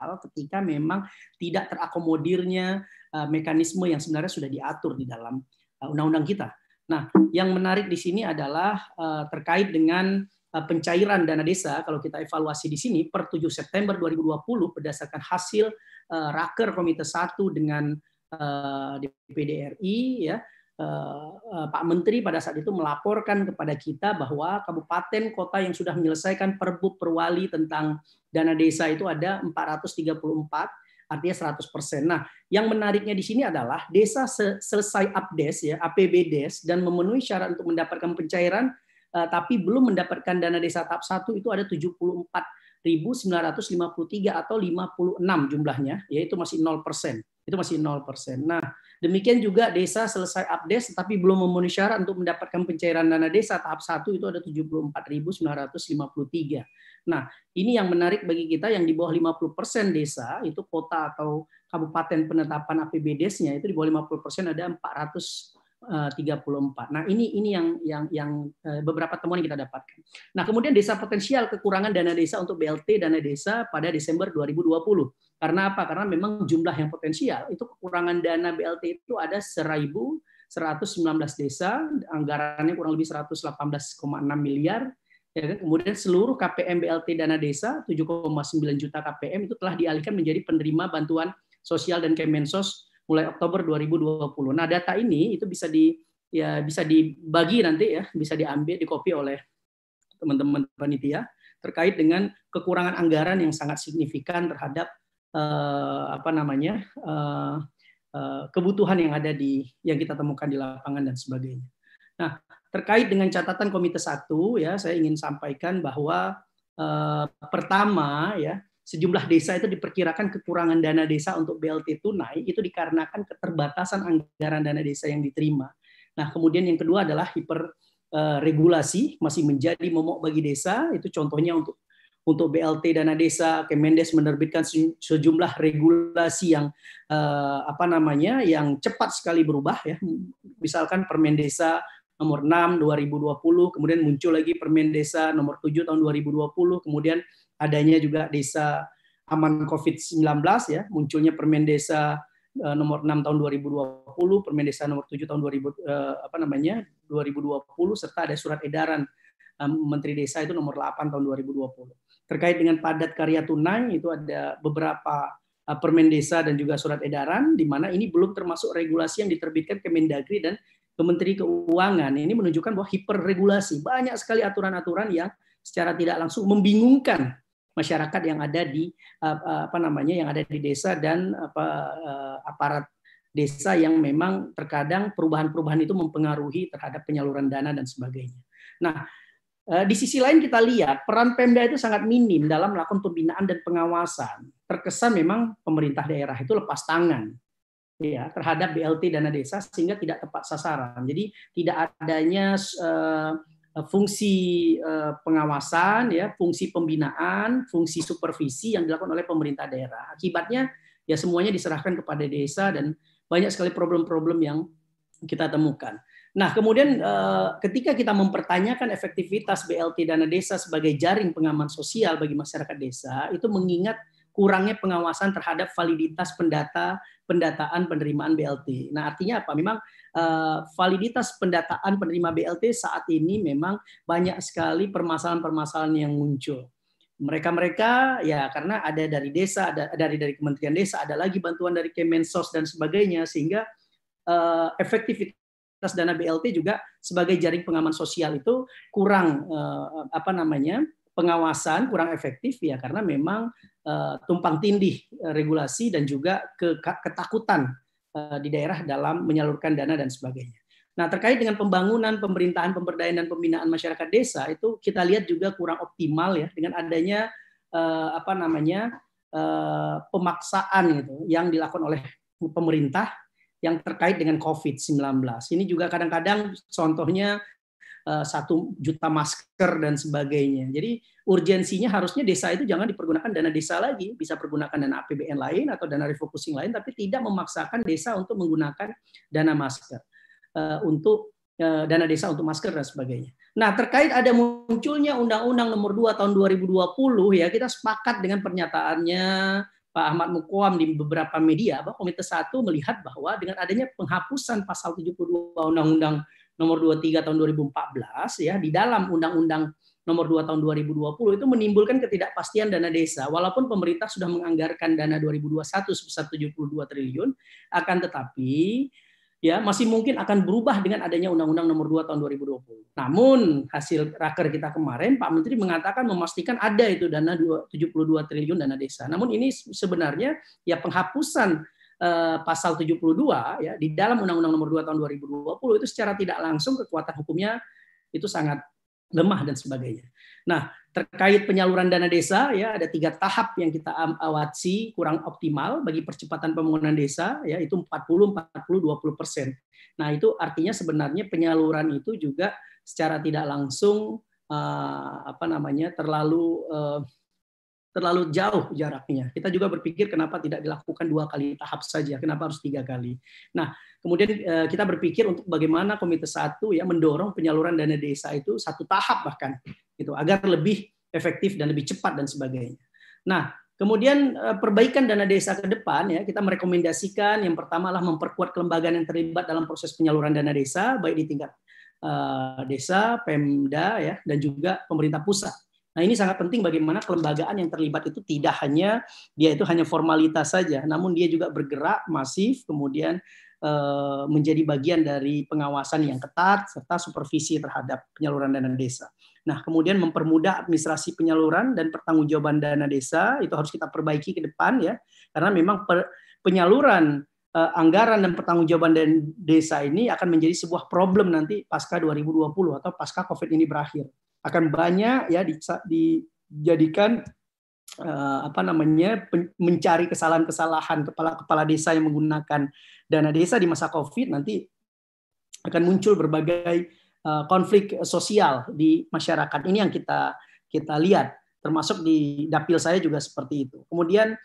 ketika memang tidak terakomodirnya eh, mekanisme yang sebenarnya sudah diatur di dalam undang-undang kita Nah, yang menarik di sini adalah uh, terkait dengan uh, pencairan dana desa. Kalau kita evaluasi di sini per 7 September 2020 berdasarkan hasil uh, raker Komite 1 dengan uh, DPD RI ya uh, uh, Pak Menteri pada saat itu melaporkan kepada kita bahwa kabupaten kota yang sudah menyelesaikan perbuk perwali tentang dana desa itu ada 434 artinya 100%. Nah, yang menariknya di sini adalah desa selesai updes ya, APBDes dan memenuhi syarat untuk mendapatkan pencairan uh, tapi belum mendapatkan dana desa tahap 1 itu ada 74.953 atau 56 jumlahnya, yaitu masih 0%. Itu masih 0%. Nah, demikian juga desa selesai updes tapi belum memenuhi syarat untuk mendapatkan pencairan dana desa tahap 1 itu ada 74.953. Nah, ini yang menarik bagi kita yang di bawah 50% desa, itu kota atau kabupaten penetapan APBDes-nya itu di bawah 50% ada 434. Eh, nah, ini ini yang yang yang eh, beberapa temuan yang kita dapatkan. Nah, kemudian desa potensial kekurangan dana desa untuk BLT dana desa pada Desember 2020. Karena apa? Karena memang jumlah yang potensial itu kekurangan dana BLT itu ada 1.119 desa, anggarannya kurang lebih 118,6 miliar Ya kan? Kemudian seluruh KPM BLT dana desa 7,9 juta KPM itu telah dialihkan menjadi penerima bantuan sosial dan Kemensos mulai Oktober 2020. Nah, data ini itu bisa di ya bisa dibagi nanti ya, bisa diambil dikopi oleh teman-teman panitia terkait dengan kekurangan anggaran yang sangat signifikan terhadap eh, apa namanya eh, eh, kebutuhan yang ada di yang kita temukan di lapangan dan sebagainya. Nah, terkait dengan catatan Komite Satu, ya, saya ingin sampaikan bahwa eh, pertama ya sejumlah desa itu diperkirakan kekurangan dana desa untuk BLT tunai itu dikarenakan keterbatasan anggaran dana desa yang diterima. Nah, kemudian yang kedua adalah hiper eh, regulasi masih menjadi momok bagi desa itu contohnya untuk untuk BLT dana desa, Kemendes menerbitkan sejumlah regulasi yang eh, apa namanya yang cepat sekali berubah ya. Misalkan Permen Desa nomor 6 2020, kemudian muncul lagi Permen Desa nomor 7 tahun 2020, kemudian adanya juga Desa Aman COVID-19 ya, munculnya Permen Desa eh, nomor 6 tahun 2020, Permen Desa nomor 7 tahun 2000 eh, apa namanya 2020 serta ada surat edaran eh, Menteri Desa itu nomor 8 tahun 2020 terkait dengan padat karya tunai itu ada beberapa permen desa dan juga surat edaran di mana ini belum termasuk regulasi yang diterbitkan Kemendagri dan Kementerian Keuangan. Ini menunjukkan bahwa hiperregulasi, banyak sekali aturan-aturan yang secara tidak langsung membingungkan masyarakat yang ada di uh, uh, apa namanya yang ada di desa dan apa aparat desa yang memang terkadang perubahan-perubahan itu mempengaruhi terhadap penyaluran dana dan sebagainya. Nah, Eh, di sisi lain kita lihat peran Pemda itu sangat minim dalam melakukan pembinaan dan pengawasan. Terkesan memang pemerintah daerah itu lepas tangan ya terhadap BLT dana desa sehingga tidak tepat sasaran. Jadi tidak adanya uh, fungsi uh, pengawasan ya, fungsi pembinaan, fungsi supervisi yang dilakukan oleh pemerintah daerah. Akibatnya ya semuanya diserahkan kepada desa dan banyak sekali problem-problem yang kita temukan. Nah, kemudian ketika kita mempertanyakan efektivitas BLT dana desa sebagai jaring pengaman sosial bagi masyarakat desa, itu mengingat kurangnya pengawasan terhadap validitas pendata pendataan penerimaan BLT. Nah, artinya apa? Memang eh, validitas pendataan penerima BLT saat ini memang banyak sekali permasalahan-permasalahan yang muncul. Mereka-mereka ya karena ada dari desa, ada dari dari Kementerian Desa, ada lagi bantuan dari Kemensos dan sebagainya sehingga uh, efektivitas dana BLT juga sebagai jaring pengaman sosial itu kurang eh, apa namanya pengawasan kurang efektif ya karena memang eh, tumpang tindih eh, regulasi dan juga ketakutan di daerah dalam menyalurkan dana dan sebagainya. Nah, terkait dengan pembangunan, pemerintahan, pemberdayaan dan pembinaan masyarakat desa itu kita lihat juga kurang optimal ya dengan adanya apa namanya pemaksaan gitu yang dilakukan oleh pemerintah yang terkait dengan COVID-19. Ini juga kadang-kadang contohnya eh, satu juta masker dan sebagainya. Jadi urgensinya harusnya desa itu jangan dipergunakan dana desa lagi, bisa pergunakan dana APBN lain atau dana refocusing lain, tapi tidak memaksakan desa untuk menggunakan dana masker eh, untuk eh, dana desa untuk masker dan sebagainya. Nah, terkait ada munculnya Undang-Undang Nomor 2 Tahun 2020 ya, kita sepakat dengan pernyataannya Pak Ahmad Mukwam di beberapa media bahwa Komite 1 melihat bahwa dengan adanya penghapusan pasal 72 Undang-Undang nomor 23 tahun 2014 ya di dalam Undang-Undang nomor 2 tahun 2020 itu menimbulkan ketidakpastian dana desa walaupun pemerintah sudah menganggarkan dana 2021 sebesar 72 triliun akan tetapi ya masih mungkin akan berubah dengan adanya Undang-Undang Nomor 2 Tahun 2020. Namun hasil raker kita kemarin Pak Menteri mengatakan memastikan ada itu dana 72 triliun dana desa. Namun ini sebenarnya ya penghapusan eh, pasal 72 ya di dalam Undang-Undang Nomor 2 Tahun 2020 itu secara tidak langsung kekuatan hukumnya itu sangat lemah dan sebagainya. Nah, terkait penyaluran dana desa ya ada tiga tahap yang kita awasi kurang optimal bagi percepatan pembangunan desa ya itu 40 40 20 persen. Nah itu artinya sebenarnya penyaluran itu juga secara tidak langsung uh, apa namanya terlalu uh, terlalu jauh jaraknya. Kita juga berpikir kenapa tidak dilakukan dua kali tahap saja, kenapa harus tiga kali. Nah, kemudian uh, kita berpikir untuk bagaimana Komite Satu ya mendorong penyaluran dana desa itu satu tahap bahkan gitu agar lebih efektif dan lebih cepat dan sebagainya. Nah, kemudian eh, perbaikan dana desa ke depan ya kita merekomendasikan yang pertama adalah memperkuat kelembagaan yang terlibat dalam proses penyaluran dana desa baik di tingkat uh, desa, Pemda ya dan juga pemerintah pusat. Nah, ini sangat penting bagaimana kelembagaan yang terlibat itu tidak hanya dia itu hanya formalitas saja, namun dia juga bergerak masif kemudian eh, menjadi bagian dari pengawasan yang ketat serta supervisi terhadap penyaluran dana desa. Nah, kemudian mempermudah administrasi penyaluran dan pertanggungjawaban dana desa itu harus kita perbaiki ke depan ya, karena memang penyaluran uh, anggaran dan pertanggungjawaban dan desa ini akan menjadi sebuah problem nanti pasca 2020 atau pasca Covid ini berakhir. Akan banyak ya di, dijadikan uh, apa namanya mencari kesalahan-kesalahan kepala-kepala desa yang menggunakan dana desa di masa Covid nanti akan muncul berbagai Eh, konflik sosial di masyarakat ini yang kita kita lihat termasuk di dapil saya juga seperti itu. Kemudian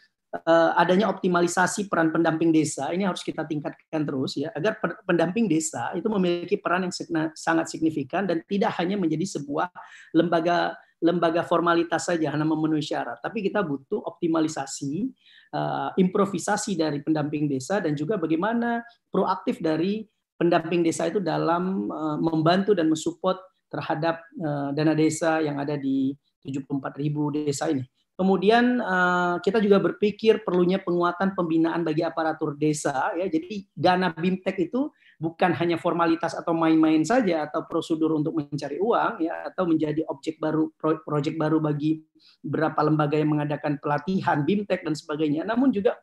adanya optimalisasi peran pendamping desa ini harus kita tingkatkan terus ya agar pendamping desa itu memiliki peran yang sangat signifikan dan tidak hanya menjadi sebuah lembaga lembaga formalitas saja hanya memenuhi syarat, tapi kita butuh optimalisasi, uh, improvisasi dari pendamping desa dan juga bagaimana proaktif dari pendamping desa itu dalam uh, membantu dan mensupport terhadap dana desa yang ada di 74 ribu desa ini. Kemudian uh, kita juga berpikir perlunya penguatan pembinaan bagi aparatur desa ya. Jadi dana BIMTEK itu bukan hanya formalitas atau main-main saja atau prosedur untuk mencari uang ya atau menjadi objek baru proyek baru bagi beberapa lembaga yang mengadakan pelatihan BIMTEK dan sebagainya. Namun juga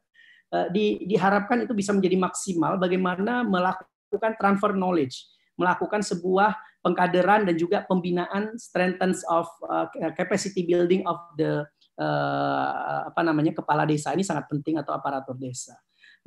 uh, di, diharapkan itu bisa menjadi maksimal bagaimana melakukan transfer knowledge, melakukan sebuah pengkaderan dan juga pembinaan strengthens of uh, capacity building of the eh, apa namanya kepala desa ini sangat penting atau aparatur desa.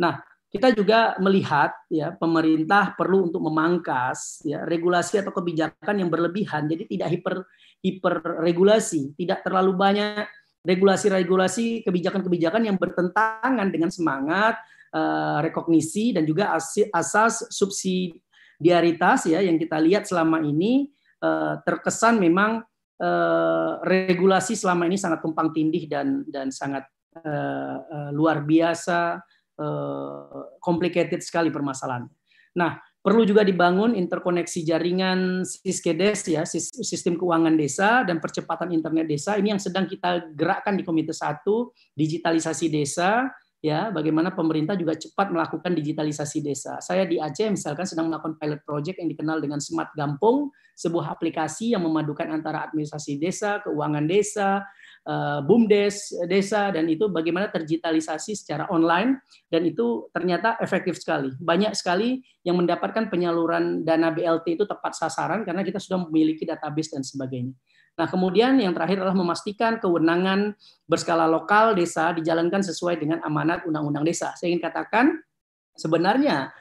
Nah, kita juga melihat ya pemerintah perlu untuk memangkas ya regulasi atau kebijakan yang berlebihan jadi tidak hiper hiper regulasi tidak terlalu banyak regulasi-regulasi kebijakan-kebijakan yang bertentangan dengan semangat uh, rekognisi dan juga asas subsidiaritas ya yang kita lihat selama ini uh, terkesan memang Eh, regulasi selama ini sangat tumpang tindih dan dan sangat uh, uh, luar biasa uh, complicated sekali permasalahan. Nah, perlu juga dibangun interkoneksi jaringan Siskedes ya, sistem keuangan desa dan percepatan internet desa. Ini yang sedang kita gerakkan di Komite 1, digitalisasi desa ya bagaimana pemerintah juga cepat melakukan digitalisasi desa. Saya di Aceh misalkan sedang melakukan pilot project yang dikenal dengan Smart Gampung, sebuah aplikasi yang memadukan antara administrasi desa, keuangan desa, eh, bumdes desa dan itu bagaimana terdigitalisasi secara online dan itu ternyata efektif sekali. Banyak sekali yang mendapatkan penyaluran dana BLT itu tepat sasaran karena kita sudah memiliki database dan sebagainya. Nah, kemudian yang terakhir adalah memastikan kewenangan berskala lokal desa dijalankan sesuai dengan amanat Undang-Undang Desa. Saya ingin katakan sebenarnya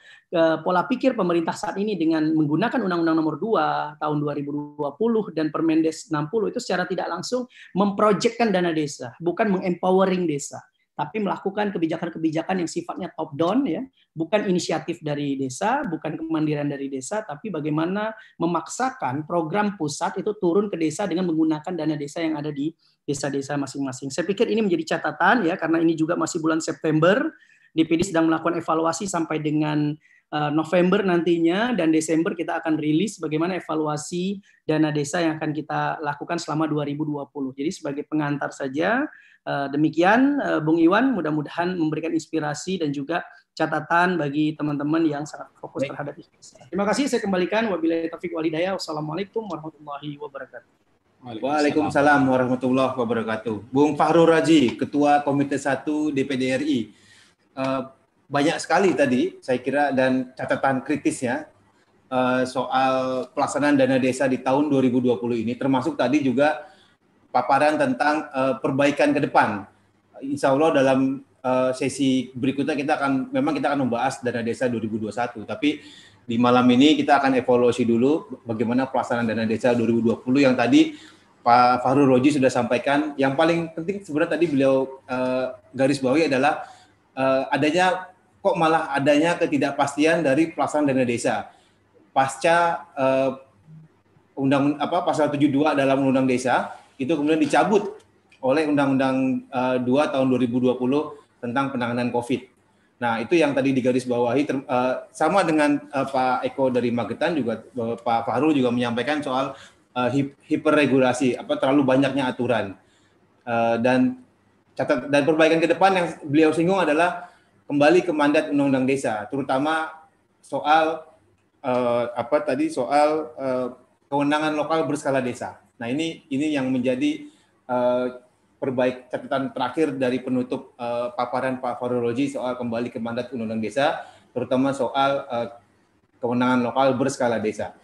pola pikir pemerintah saat ini dengan menggunakan Undang-Undang Nomor 2 tahun 2020 dan Permendes 60 itu secara tidak langsung memprojekkan dana desa, bukan mengempowering desa tapi melakukan kebijakan-kebijakan yang sifatnya top down ya, bukan inisiatif dari desa, bukan kemandirian dari desa, tapi bagaimana memaksakan program pusat itu turun ke desa dengan menggunakan dana desa yang ada di desa-desa masing-masing. Saya pikir ini menjadi catatan ya karena ini juga masih bulan September, DPD sedang melakukan evaluasi sampai dengan eh, November nantinya dan Desember kita akan rilis bagaimana evaluasi dana desa yang akan kita lakukan selama 2020. Jadi sebagai pengantar saja Eh, demikian eh, Bung Iwan mudah-mudahan memberikan inspirasi dan juga catatan bagi teman-teman yang sangat fokus Baik. terhadap investasi. Terima kasih saya kembalikan wabillahi taufik walhidayah. Wassalamualaikum warahmatullahi wabarakatuh. Waalaikumsalam warahmatullahi wabarakatuh. Bung Fahru Raji, Ketua Komite 1 DPD RI. Eh, banyak sekali tadi saya kira dan catatan kritisnya soal pelaksanaan dana desa di tahun 2020 ini termasuk tadi juga paparan tentang uh, perbaikan ke depan. Insya Allah dalam uh, sesi berikutnya kita akan memang kita akan membahas dana desa 2021. Tapi di malam ini kita akan evaluasi dulu bagaimana pelaksanaan dana desa 2020 yang tadi Pak Fahrul Roji sudah sampaikan. Yang paling penting sebenarnya tadi beliau uh, garis bawahi adalah uh, adanya kok malah adanya ketidakpastian dari pelaksanaan dana desa pasca uh, undang apa pasal 72 dalam undang desa itu kemudian dicabut oleh Undang-Undang uh, eh, 2 tahun 2020 tentang penanganan COVID. Nah, itu yang tadi digarisbawahi ter, uh, sama dengan uh, Pak Eko dari Magetan juga uh, Pak Fahrul juga menyampaikan soal uh, hiperregulasi, apa terlalu banyaknya aturan. Uh, dan catat dan perbaikan ke depan yang beliau singgung adalah kembali ke mandat Undang-Undang Desa, terutama soal uh, apa tadi soal uh, kewenangan lokal berskala desa. Nah ini ini yang menjadi uh, perbaik catatan terakhir dari penutup uh, paparan Pak Farologi soal kembali ke mandat Undang-Undang Desa, terutama soal uh, kewenangan lokal berskala desa.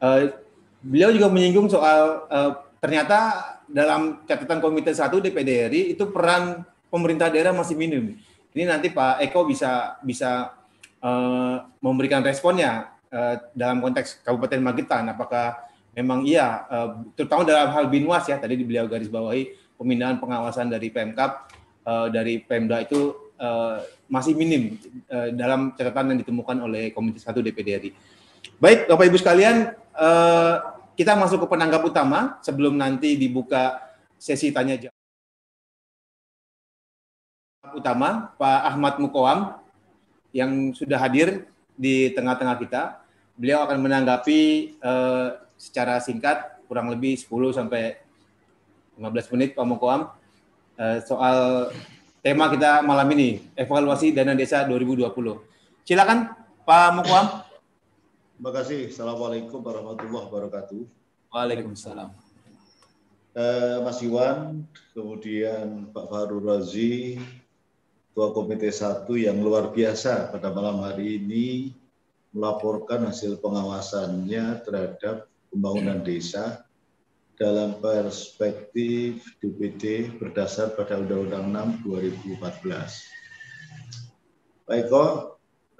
Uh, beliau juga menyinggung soal uh, ternyata dalam catatan Komite 1 DPD RI itu peran pemerintah daerah masih minim. Ini nanti Pak Eko bisa bisa uh, memberikan responnya uh, dalam konteks Kabupaten Magetan apakah memang iya, uh, terutama dalam hal binwas ya tadi beliau garis bawahi pemindahan pengawasan dari Pemkap uh, dari Pemda itu uh, masih minim uh, dalam catatan yang ditemukan oleh Komisi 1 DPD RI. Baik, Bapak Ibu sekalian, uh, kita masuk ke penanggap utama sebelum nanti dibuka sesi tanya jawab. Utama Pak Ahmad Mukoam yang sudah hadir di tengah-tengah kita. Beliau akan menanggapi uh, secara singkat kurang lebih 10 sampai 15 menit Pak Mukoam uh, soal tema kita malam ini evaluasi dana desa 2020. Silakan Pak Mukoam. Terima kasih. Assalamualaikum warahmatullahi wabarakatuh. Waalaikumsalam. Uh, Mas Iwan, kemudian Pak Fahrul Razi, Ketua Komite 1 yang luar biasa pada malam hari ini melaporkan hasil pengawasannya terhadap pembangunan desa dalam perspektif DPD berdasar pada Undang-Undang 6 2014. Pak Eko,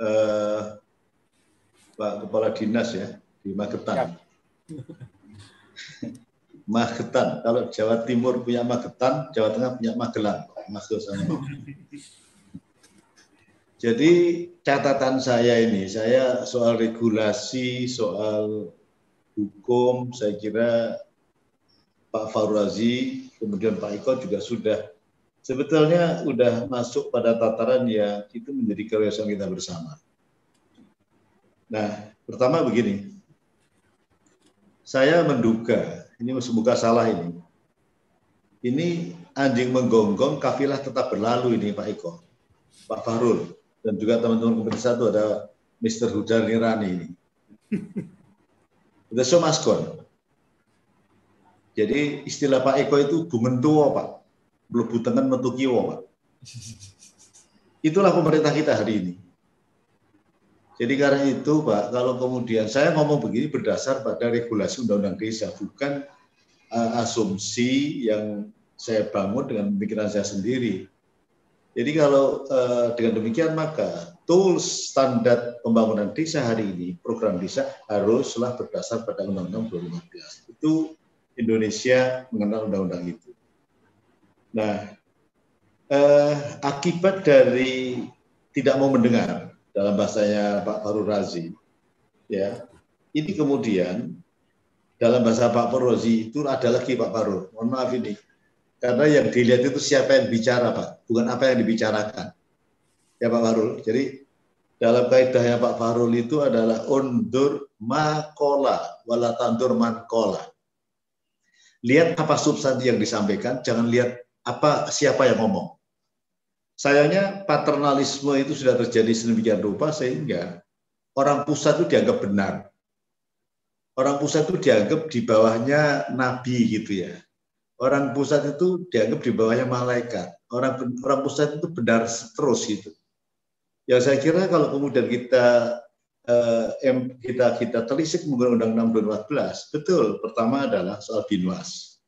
eh, Pak Kepala Dinas ya di Magetan. Magetan. Kalau Jawa Timur punya Magetan, Jawa Tengah punya Magelang. Maksud saya. Jadi catatan saya ini, saya soal regulasi, soal hukum, saya kira Pak Faurazi, kemudian Pak Iko juga sudah sebetulnya sudah masuk pada tataran yang itu menjadi kebiasaan kita bersama. Nah, pertama begini, saya menduga, ini semoga salah ini, ini anjing menggonggong, kafilah tetap berlalu ini Pak Iko, Pak Fahrul, dan juga teman-teman komisi satu ada Mr. Hudar Nirani ini. Udah so maskon. Jadi istilah Pak Eko itu bungen tua Pak. Belum metu kiwa Pak. Itulah pemerintah kita hari ini. Jadi karena itu Pak, kalau kemudian saya ngomong begini berdasar pada regulasi Undang-Undang Desa, bukan uh, asumsi yang saya bangun dengan pemikiran saya sendiri. Jadi kalau uh, dengan demikian maka tools standar pembangunan desa hari ini, program desa haruslah berdasar pada Undang-Undang 2015. Itu Indonesia mengenal undang-undang itu. Nah, eh, akibat dari tidak mau mendengar dalam bahasanya Pak Farul Razi, ya, ini kemudian dalam bahasa Pak Farul Razi itu ada lagi Pak Farul. Mohon maaf ini, karena yang dilihat itu siapa yang bicara Pak, bukan apa yang dibicarakan ya Pak Farul. Jadi dalam kaidahnya Pak Farul itu adalah undur makola wala tandur mankola. Lihat apa substansi yang disampaikan, jangan lihat apa siapa yang ngomong. Sayangnya paternalisme itu sudah terjadi sedemikian rupa sehingga orang pusat itu dianggap benar. Orang pusat itu dianggap di bawahnya nabi gitu ya. Orang pusat itu dianggap di bawahnya malaikat. Orang orang pusat itu benar terus gitu Ya saya kira kalau kemudian kita eh, kita kita telisik menggunakan Undang-Undang 2014, betul. Pertama adalah soal binwas.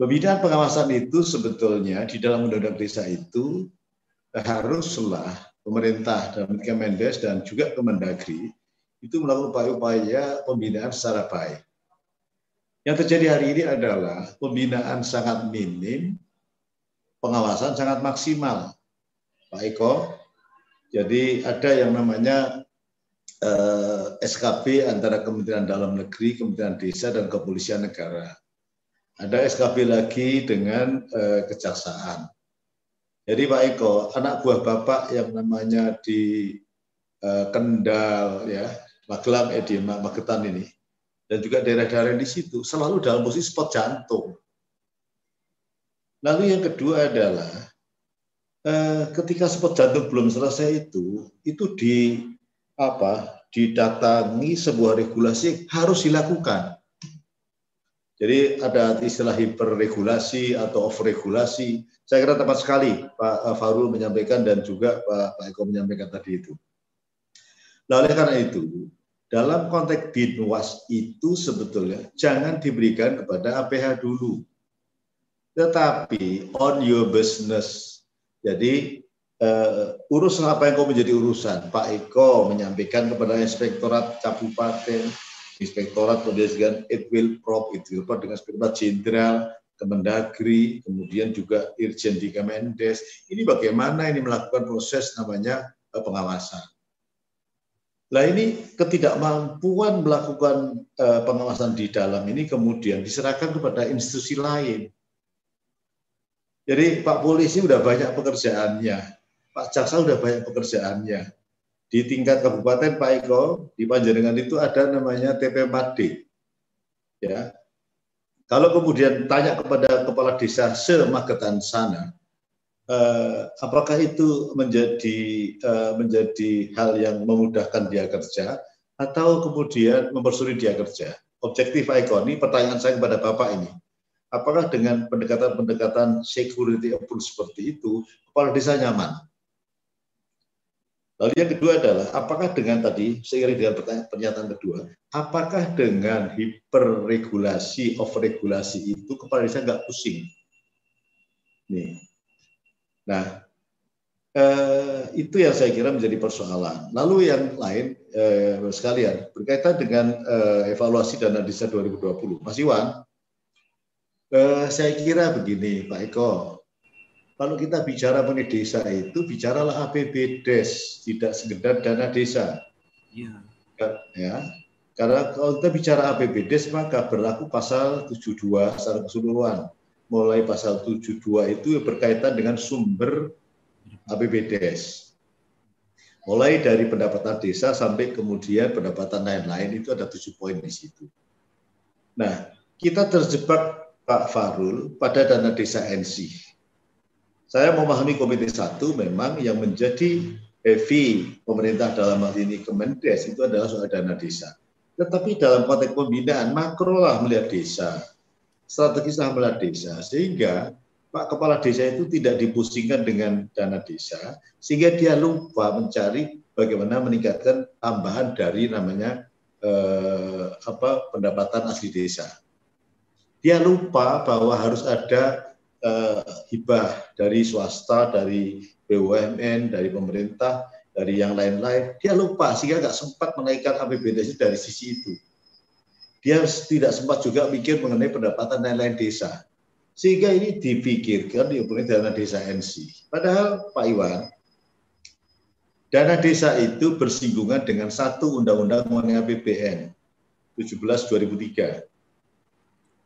Pembinaan pengawasan itu sebetulnya di dalam Undang-Undang Desa itu haruslah pemerintah dan Kemendes dan juga Kemendagri itu melakukan upaya-upaya pembinaan secara baik. Yang terjadi hari ini adalah pembinaan sangat minim, pengawasan sangat maksimal. Pak Eko, jadi ada yang namanya eh, SKB antara Kementerian Dalam Negeri, Kementerian Desa, dan Kepolisian Negara. Ada SKB lagi dengan eh, Kejaksaan. Jadi Pak Eko, anak buah Bapak yang namanya di eh, Kendal, ya, Magelang, eh, Magetan ini, dan juga daerah-daerah di situ selalu dalam posisi spot jantung. Lalu yang kedua adalah Eh, ketika spot jantung belum selesai itu, itu di apa? Didatangi sebuah regulasi harus dilakukan. Jadi ada istilah hiperregulasi atau overregulasi. Saya kira tepat sekali Pak Farul menyampaikan dan juga Pak, Eko menyampaikan tadi itu. Nah, oleh karena itu, dalam konteks binwas itu sebetulnya jangan diberikan kepada APH dulu. Tetapi on your business jadi uh, urusan apa yang kau menjadi urusan. Pak Eko menyampaikan kepada Inspektorat Kabupaten, inspektorat, dengan Edwil Prop, Edwil Prop dengan Inspektorat Jenderal, Kemendagri, kemudian juga Irjen di Kemendes. Ini bagaimana ini melakukan proses namanya eh, pengawasan. Nah ini ketidakmampuan melakukan uh, pengawasan di dalam ini kemudian diserahkan kepada institusi lain. Jadi Pak Polisi udah banyak pekerjaannya, Pak Jaksa udah banyak pekerjaannya. Di tingkat kabupaten Pak Eko di Panjenengan itu ada namanya TP4D. Ya. Kalau kemudian tanya kepada kepala desa semagetan sana, uh, apakah itu menjadi uh, menjadi hal yang memudahkan dia kerja atau kemudian mempersulit dia kerja? Objektif Icon ini pertanyaan saya kepada Bapak ini. Apakah dengan pendekatan-pendekatan security approach seperti itu, kepala desa nyaman? Lalu yang kedua adalah, apakah dengan tadi, seiring dengan pernyataan kedua, apakah dengan hiperregulasi, overregulasi itu kepala desa nggak pusing? Nih, Nah, eh, itu yang saya kira menjadi persoalan. Lalu yang lain eh, sekalian berkaitan dengan eh, evaluasi dana desa 2020. Mas Iwan, eh, saya kira begini Pak Eko, kalau kita bicara mengenai desa itu bicaralah APBDes, tidak sekedar dana desa. Ya. ya. Karena kalau kita bicara APBDes maka berlaku pasal 72 secara keseluruhan mulai pasal 72 itu berkaitan dengan sumber APBDes. Mulai dari pendapatan desa sampai kemudian pendapatan lain-lain itu ada tujuh poin di situ. Nah, kita terjebak Pak Farul pada dana desa NC. Saya memahami Komite satu memang yang menjadi heavy pemerintah dalam hal ini Kemendes itu adalah soal dana desa. Tetapi dalam konteks pembinaan makro lah melihat desa strategis hambalan desa sehingga Pak Kepala Desa itu tidak dipusingkan dengan dana desa sehingga dia lupa mencari bagaimana meningkatkan tambahan dari namanya eh, apa pendapatan asli desa. Dia lupa bahwa harus ada eh, hibah dari swasta, dari BUMN, dari pemerintah, dari yang lain-lain. Dia lupa sehingga nggak sempat menaikkan APBD dari sisi itu dia tidak sempat juga mikir mengenai pendapatan lain-lain desa. Sehingga ini dipikirkan dihubungi dana desa NC. Padahal Pak Iwan, dana desa itu bersinggungan dengan satu undang-undang mengenai APBN 17 2003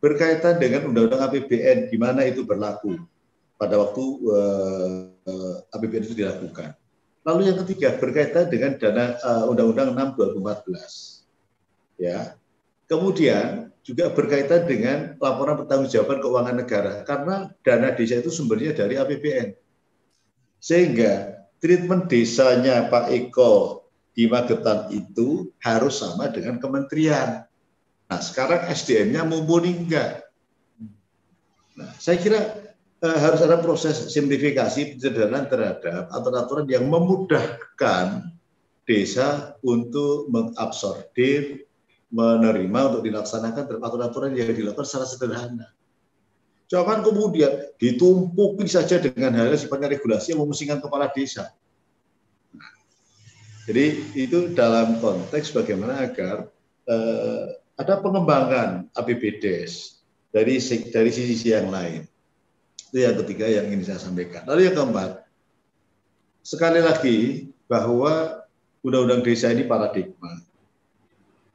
berkaitan dengan undang-undang APBN di mana itu berlaku pada waktu uh, uh, APBN itu dilakukan. Lalu yang ketiga berkaitan dengan dana uh, Undang-Undang 6 2014. Ya, Kemudian juga berkaitan dengan laporan pertanggungjawaban keuangan negara karena dana desa itu sumbernya dari APBN. Sehingga treatment desanya Pak Eko di Magetan itu harus sama dengan kementerian. Nah, sekarang SDM-nya mumpuni enggak? Nah, saya kira eh, harus ada proses simplifikasi pencerahan terhadap aturan-aturan yang memudahkan desa untuk mengabsorber menerima untuk dilaksanakan aturan-aturan yang dilakukan secara sederhana. Jangan kemudian ditumpuki saja dengan hal yang sifatnya regulasi yang memusingkan kepala desa. Jadi itu dalam konteks bagaimana agar eh, ada pengembangan APBDes dari dari sisi yang lain. Itu yang ketiga yang ingin saya sampaikan. Lalu yang keempat, sekali lagi bahwa undang-undang desa ini paradigma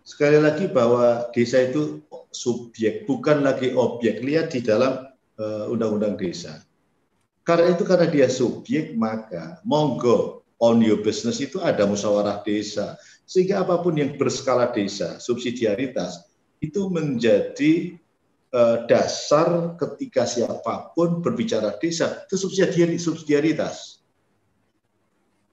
sekali lagi bahwa desa itu subjek, bukan lagi objek. Lihat di dalam uh, undang-undang desa. Karena itu karena dia subjek, maka monggo on your business itu ada musyawarah desa. Sehingga apa pun yang berskala desa, subsidiaritas, itu menjadi uh, dasar ketika siapa pun berbicara desa, itu subsidiaritas.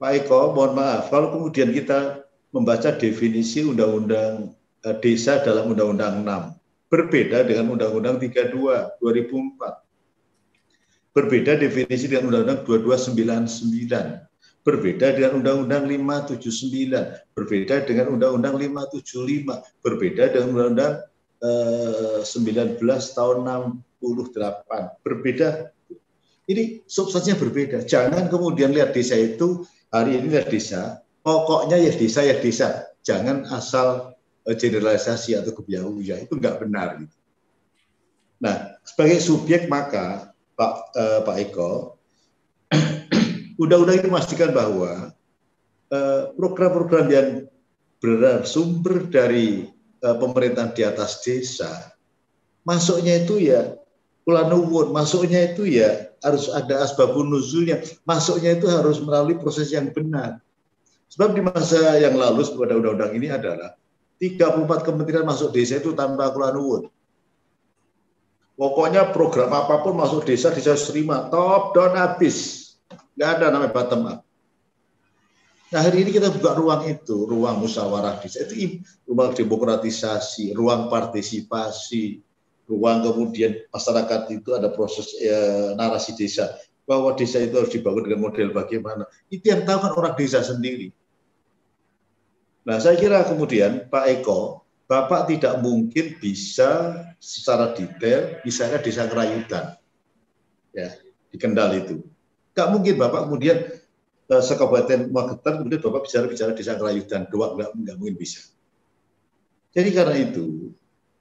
Pak Eko, mohon maaf, kalau kemudian kita membaca definisi Undang-Undang eh, Desa dalam Undang-Undang 6. Berbeda dengan Undang-Undang 32 2004. Berbeda definisi dengan Undang-Undang 2299. Berbeda dengan Undang-Undang 579. Berbeda dengan Undang-Undang 575. Berbeda dengan Undang-Undang eh, 19 tahun 68. Berbeda. Ini substansinya berbeda. Jangan kemudian lihat desa itu hari ini lihat desa, pokoknya ya desa ya desa. Jangan asal eh, generalisasi atau kebiayaan itu nggak benar. Gitu. Nah, sebagai subjek maka Pak eh, Pak Eko, undang-undang ini memastikan bahwa eh, program-program eh, yang bersumber dari eh, pemerintahan di atas desa, masuknya itu ya Kulanuwun, masuknya itu ya harus ada asbabun nuzulnya, masuknya itu harus melalui proses yang benar. Sebab di masa yang lalu pada undang-undang ini adalah 34 kementerian masuk desa itu tanpa kulanuwun. Pokoknya program apa pun masuk desa, desa terima. Top down habis. Nggak ada namanya bottom up. Nah hari ini kita buka ruang itu, ruang musyawarah desa. Itu ruang demokratisasi, ruang partisipasi, ruang kemudian masyarakat itu ada proses ya, narasi desa. Bahwa desa itu harus dibangun dengan model bagaimana. Itu yang tahu kan orang desa sendiri. Nah saya kira kemudian Pak Eko Bapak tidak mungkin bisa secara detail, misalnya desa Kerayutan, ya di Kendal itu. Gak mungkin Bapak kemudian eh, sekabupaten Magetan kemudian Bapak bicara-bicara desa Kerayutan, doang nggak, nggak mungkin bisa. Jadi karena itu,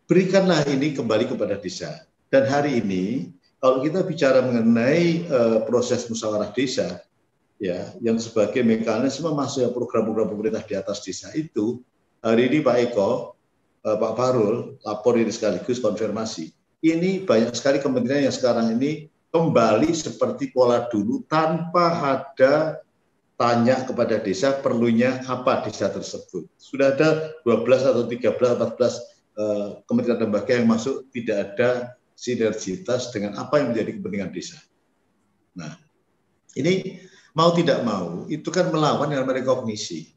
berikanlah ini kembali kepada desa. Dan hari ini, kalau kita bicara mengenai uh, proses musyawarah desa, ya yang sebagai mekanisme masuk program-program pemerintah di atas desa itu, hari ini Pak Eko Eh, Pak Farul lapor ini sekaligus konfirmasi. Ini banyak sekali kementerian yang sekarang ini kembali seperti pola dulu tanpa ada tanya kepada desa perlunya apa desa tersebut. Sudah ada 12 atau 13 14 uh, kementerian lembaga yang masuk tidak ada sinergitas dengan apa yang menjadi kepentingan desa. Nah, ini mau tidak mau itu kan melawan yang namanya kognisi.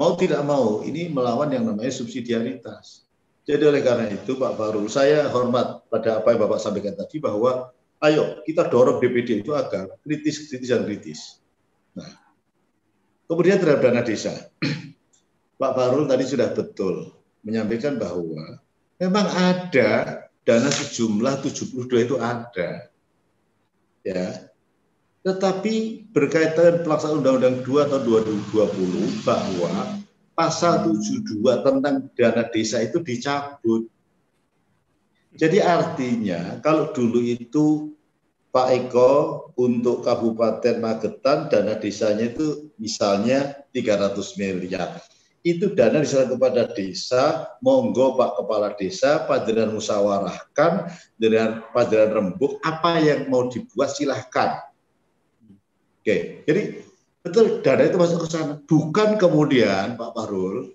Mau tidak mau, ini melawan yang namanya subsidiaritas. Jadi oleh karena itu Pak Baru, saya hormat pada apa yang Bapak sampaikan tadi bahwa ayo kita dorong DPD itu agar kritis, kritis dan kritis. Nah, kemudian terhadap dana desa, Pak Baru tadi sudah betul menyampaikan bahwa memang ada dana sejumlah 72 itu ada. Ya. Tetapi berkaitan pelaksanaan Undang-Undang 2 tahun 2020 bahwa pasal 72 tentang dana desa itu dicabut. Jadi artinya kalau dulu itu Pak Eko untuk Kabupaten Magetan dana desanya itu misalnya 300 miliar. Itu dana diserahkan kepada desa, monggo Pak Kepala Desa, Padanan musyawarahkan dengan Padanan rembuk apa yang mau dibuat silahkan. Oke, jadi Betul, dana itu masuk ke sana. Bukan kemudian Pak Parul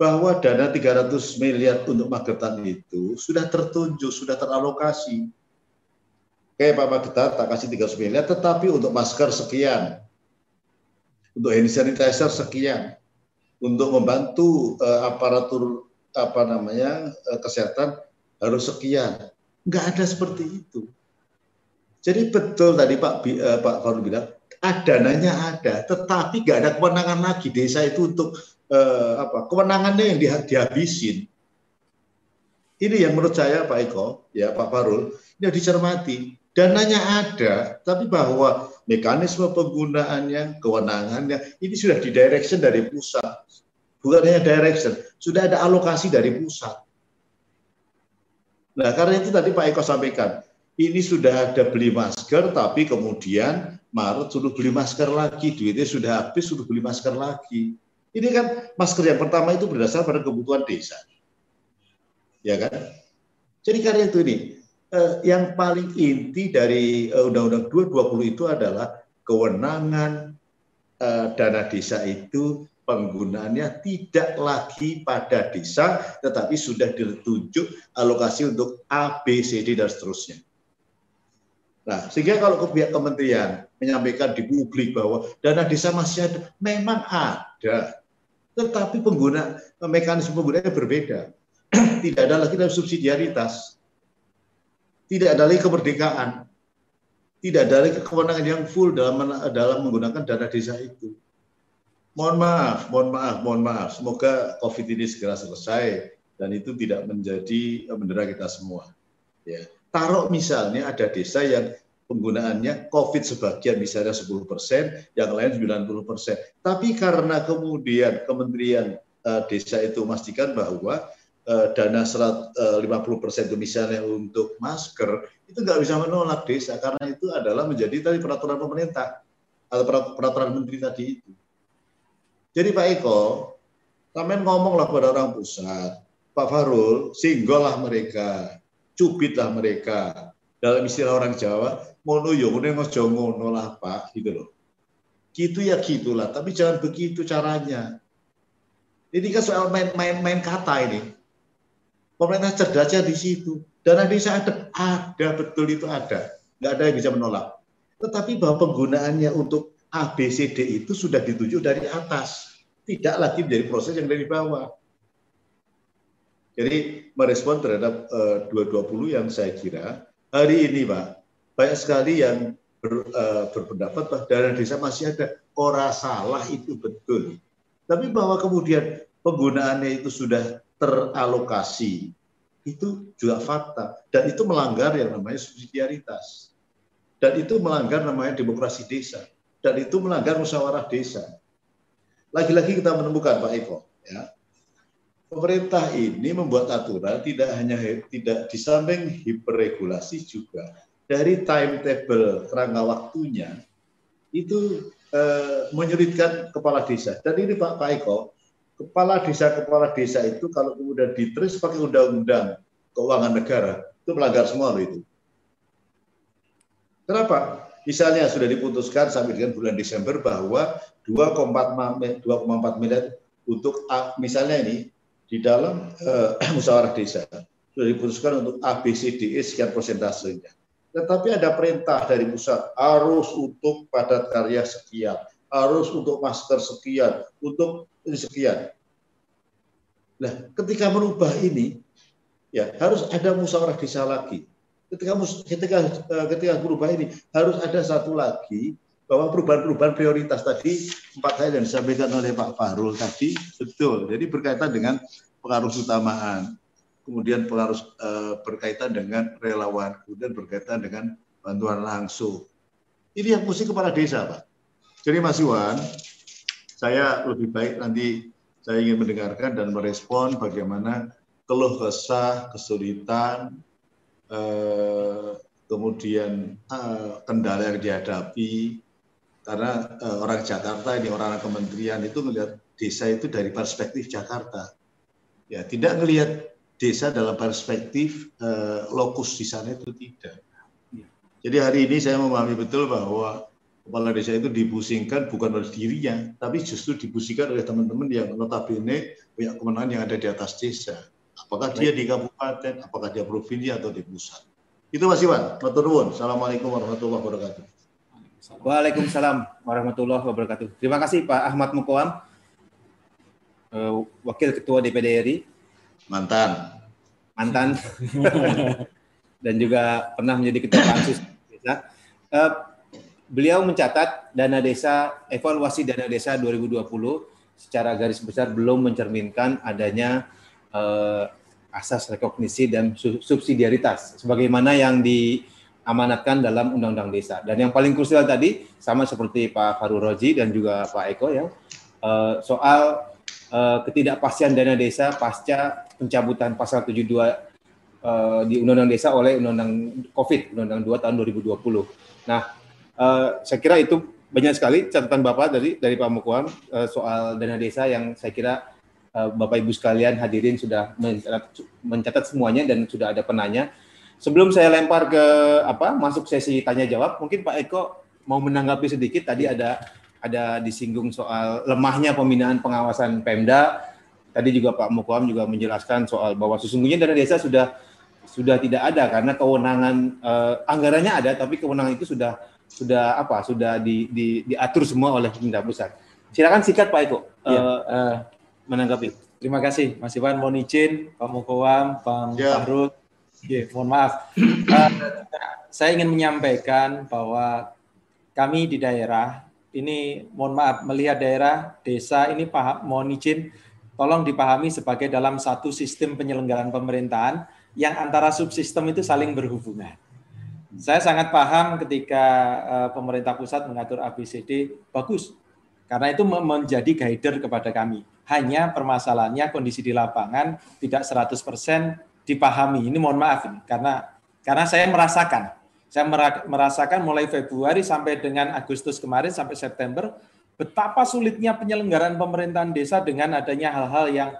bahwa dana 300 miliar untuk Magetan itu sudah tertunjuk, sudah teralokasi. Kayak Pak Magetan tak kasih 300 miliar, tetapi untuk masker sekian, untuk hand sanitizer sekian, untuk membantu uh, aparatur apa namanya uh, kesehatan harus sekian. Enggak ada seperti itu. Jadi betul tadi Pak uh, Pak Farul bilang ada dananya ada, tetapi nggak ada kewenangan lagi desa itu untuk eh, apa kewenangannya yang dihabisin. Ini yang menurut saya Pak Eko, ya Pak Farul, ini dicermati. Dananya ada, tapi bahwa mekanisme penggunaannya, kewenangannya, ini sudah di direction dari pusat. Bukan hanya direction, sudah ada alokasi dari pusat. Nah, karena itu tadi Pak Eko sampaikan, ini sudah ada beli masker, tapi kemudian Maret suruh beli masker lagi, duitnya sudah habis, suruh beli masker lagi. Ini kan masker yang pertama itu berdasar pada kebutuhan desa. Ya kan? Jadi karena itu ini, eh, yang paling inti dari eh, Undang-Undang 220 itu adalah kewenangan eh, dana desa itu penggunaannya tidak lagi pada desa, tetapi sudah ditunjuk alokasi untuk A, B, C, D, dan seterusnya. Nah, sehingga kalau pihak kementerian menyampaikan di publik bahwa dana desa masih ada, memang ada. Tetapi pengguna mekanisme penggunaannya berbeda. Tidak ada lagi dalam subsidiaritas. Tidak ada lagi kemerdekaan. Tidak ada lagi kewenangan yang full dalam dalam menggunakan dana desa itu. Mohon maaf, mohon maaf, mohon maaf. Semoga COVID ini segera selesai dan itu tidak menjadi bendera kita semua. Ya taruh misalnya ada desa yang penggunaannya COVID sebagian misalnya 10 persen, yang lain 90 persen. Tapi karena kemudian kementerian uh, desa itu memastikan bahwa uh, dana serat, uh, 50% itu misalnya untuk masker itu nggak bisa menolak desa karena itu adalah menjadi tadi peraturan pemerintah atau peraturan menteri tadi itu. Jadi Pak Eko, kalian ngomonglah kepada orang pusat, Pak Farul, singgollah mereka, cubitlah mereka. Dalam istilah orang Jawa, mono yo ngono ngono lah Pak, gitu loh. Gitu ya gitulah, tapi jangan begitu caranya. Ini kan soal main-main kata ini. Pemerintah cerdasnya di situ. Dana desa ada, ada betul itu ada. Nggak ada yang bisa menolak. Tetapi bahwa penggunaannya untuk ABCD itu sudah dituju dari atas. Tidak lagi menjadi proses yang dari bawah. Jadi merespon terhadap uh, eh, 220 yang saya kira hari ini Pak, banyak sekali yang ber, uh, berpendapat bahwa dana desa masih ada. Orang salah itu betul tapi bahwa kemudian penggunaannya itu sudah teralokasi, itu juga fakta. Dan itu melanggar yang namanya subsidiaritas. Dan itu melanggar namanya demokrasi desa. Dan itu melanggar musyawarah desa. Lagi-lagi kita menemukan Pak Eko, ya, pemerintah ini membuat aturan tidak hanya tidak di samping hiperregulasi juga dari timetable kerangka waktunya itu eh, menyulitkan kepala desa. Dan ini Pak Pak Eko, kepala desa kepala desa itu kalau kemudian diterus pakai undang-undang keuangan negara itu melanggar semua loh itu. Kenapa? Misalnya sudah diputuskan sampai dengan bulan Desember bahwa 2,4 miliar untuk misalnya ini di dalam uh, musyawarah desa sudah diputuskan untuk ABCDE sekian persentasenya. Tetapi ada perintah dari pusat harus untuk padat karya sekian, harus untuk masker sekian, untuk ini sekian. Nah, ketika merubah ini, ya harus ada musyawarah desa lagi. Ketika ketika eh, ketika berubah ini harus ada satu lagi bahwa perubahan-perubahan prioritas tadi empat hal yang disampaikan oleh Pak Fahrul tadi betul. Jadi berkaitan dengan pengaruh utamaan kemudian pengaruh uh, berkaitan dengan relawan, kemudian berkaitan dengan bantuan langsung. Ini yang mesti kepala desa, Pak. Jadi Mas Iwan, saya lebih baik nanti saya ingin mendengarkan dan merespon bagaimana keluh kesah, kesulitan, eh, kemudian eh, kendala yang dihadapi, karena eh, orang Jakarta ini orang-orang kementerian itu melihat desa itu dari perspektif Jakarta. Ya, tidak melihat desa dalam perspektif uh, lokus di sana itu tidak. Ya. Jadi hari ini saya memahami betul bahwa kepala desa itu dipusingkan bukan oleh dirinya, tapi justru dipusingkan oleh teman-teman yang notabene punya kemenangan yang ada di atas desa. Apakah dia di kabupaten, apakah dia provinsi atau di pusat. Itu Mas Iwan. Matur nuwun. Assalamualaikum warahmatullahi wabarakatuh. Waalaikumsalam warahmatullahi wabarakatuh. Terima kasih Pak Ahmad Mukoam, eh, Wakil Ketua DPD RI mantan mantan dan juga pernah menjadi ketua pansus desa. Uh, beliau mencatat dana desa evaluasi dana desa 2020 secara garis besar belum mencerminkan adanya uh, asas rekognisi dan subsidiaritas sebagaimana yang diamanatkan dalam Undang-Undang Desa. Dan yang paling krusial tadi sama seperti Pak Farul Roji dan juga Pak Eko ya uh, soal ketidakpastian dana desa pasca pencabutan pasal 72 uh, eh, di Undang-Undang Desa oleh Undang-Undang COVID, Undang-Undang 2 tahun 2020. Nah, uh, saya kira itu banyak sekali catatan Bapak dari dari Pak Mukwam uh, soal dana desa yang saya kira uh, Bapak Ibu sekalian hadirin sudah mencatat, mencatat semuanya dan sudah ada penanya. Sebelum saya lempar ke apa masuk sesi tanya jawab, mungkin Pak Eko mau menanggapi sedikit tadi ada ada disinggung soal lemahnya pembinaan pengawasan Pemda. Tadi juga Pak Mukwam juga menjelaskan soal bahwa sesungguhnya dana desa sudah sudah tidak ada karena kewenangan eh, anggarannya ada tapi kewenangan itu sudah sudah apa sudah di, di, diatur semua oleh pemerintah pusat. Silakan sikat Pak Eko ya. uh, menanggapi. Terima kasih Mas Iwan. Mohon izin Pak Mukwam, Pak ya. Ya, mohon maaf. uh, saya ingin menyampaikan bahwa kami di daerah ini mohon maaf melihat daerah desa ini paham mohon izin tolong dipahami sebagai dalam satu sistem penyelenggaraan pemerintahan yang antara subsistem itu saling berhubungan. Saya sangat paham ketika uh, pemerintah pusat mengatur ABCD bagus karena itu menjadi guider kepada kami. Hanya permasalahannya kondisi di lapangan tidak 100% dipahami. Ini mohon maaf ini, karena karena saya merasakan. Saya merasakan mulai Februari sampai dengan Agustus kemarin sampai September betapa sulitnya penyelenggaraan pemerintahan desa dengan adanya hal-hal yang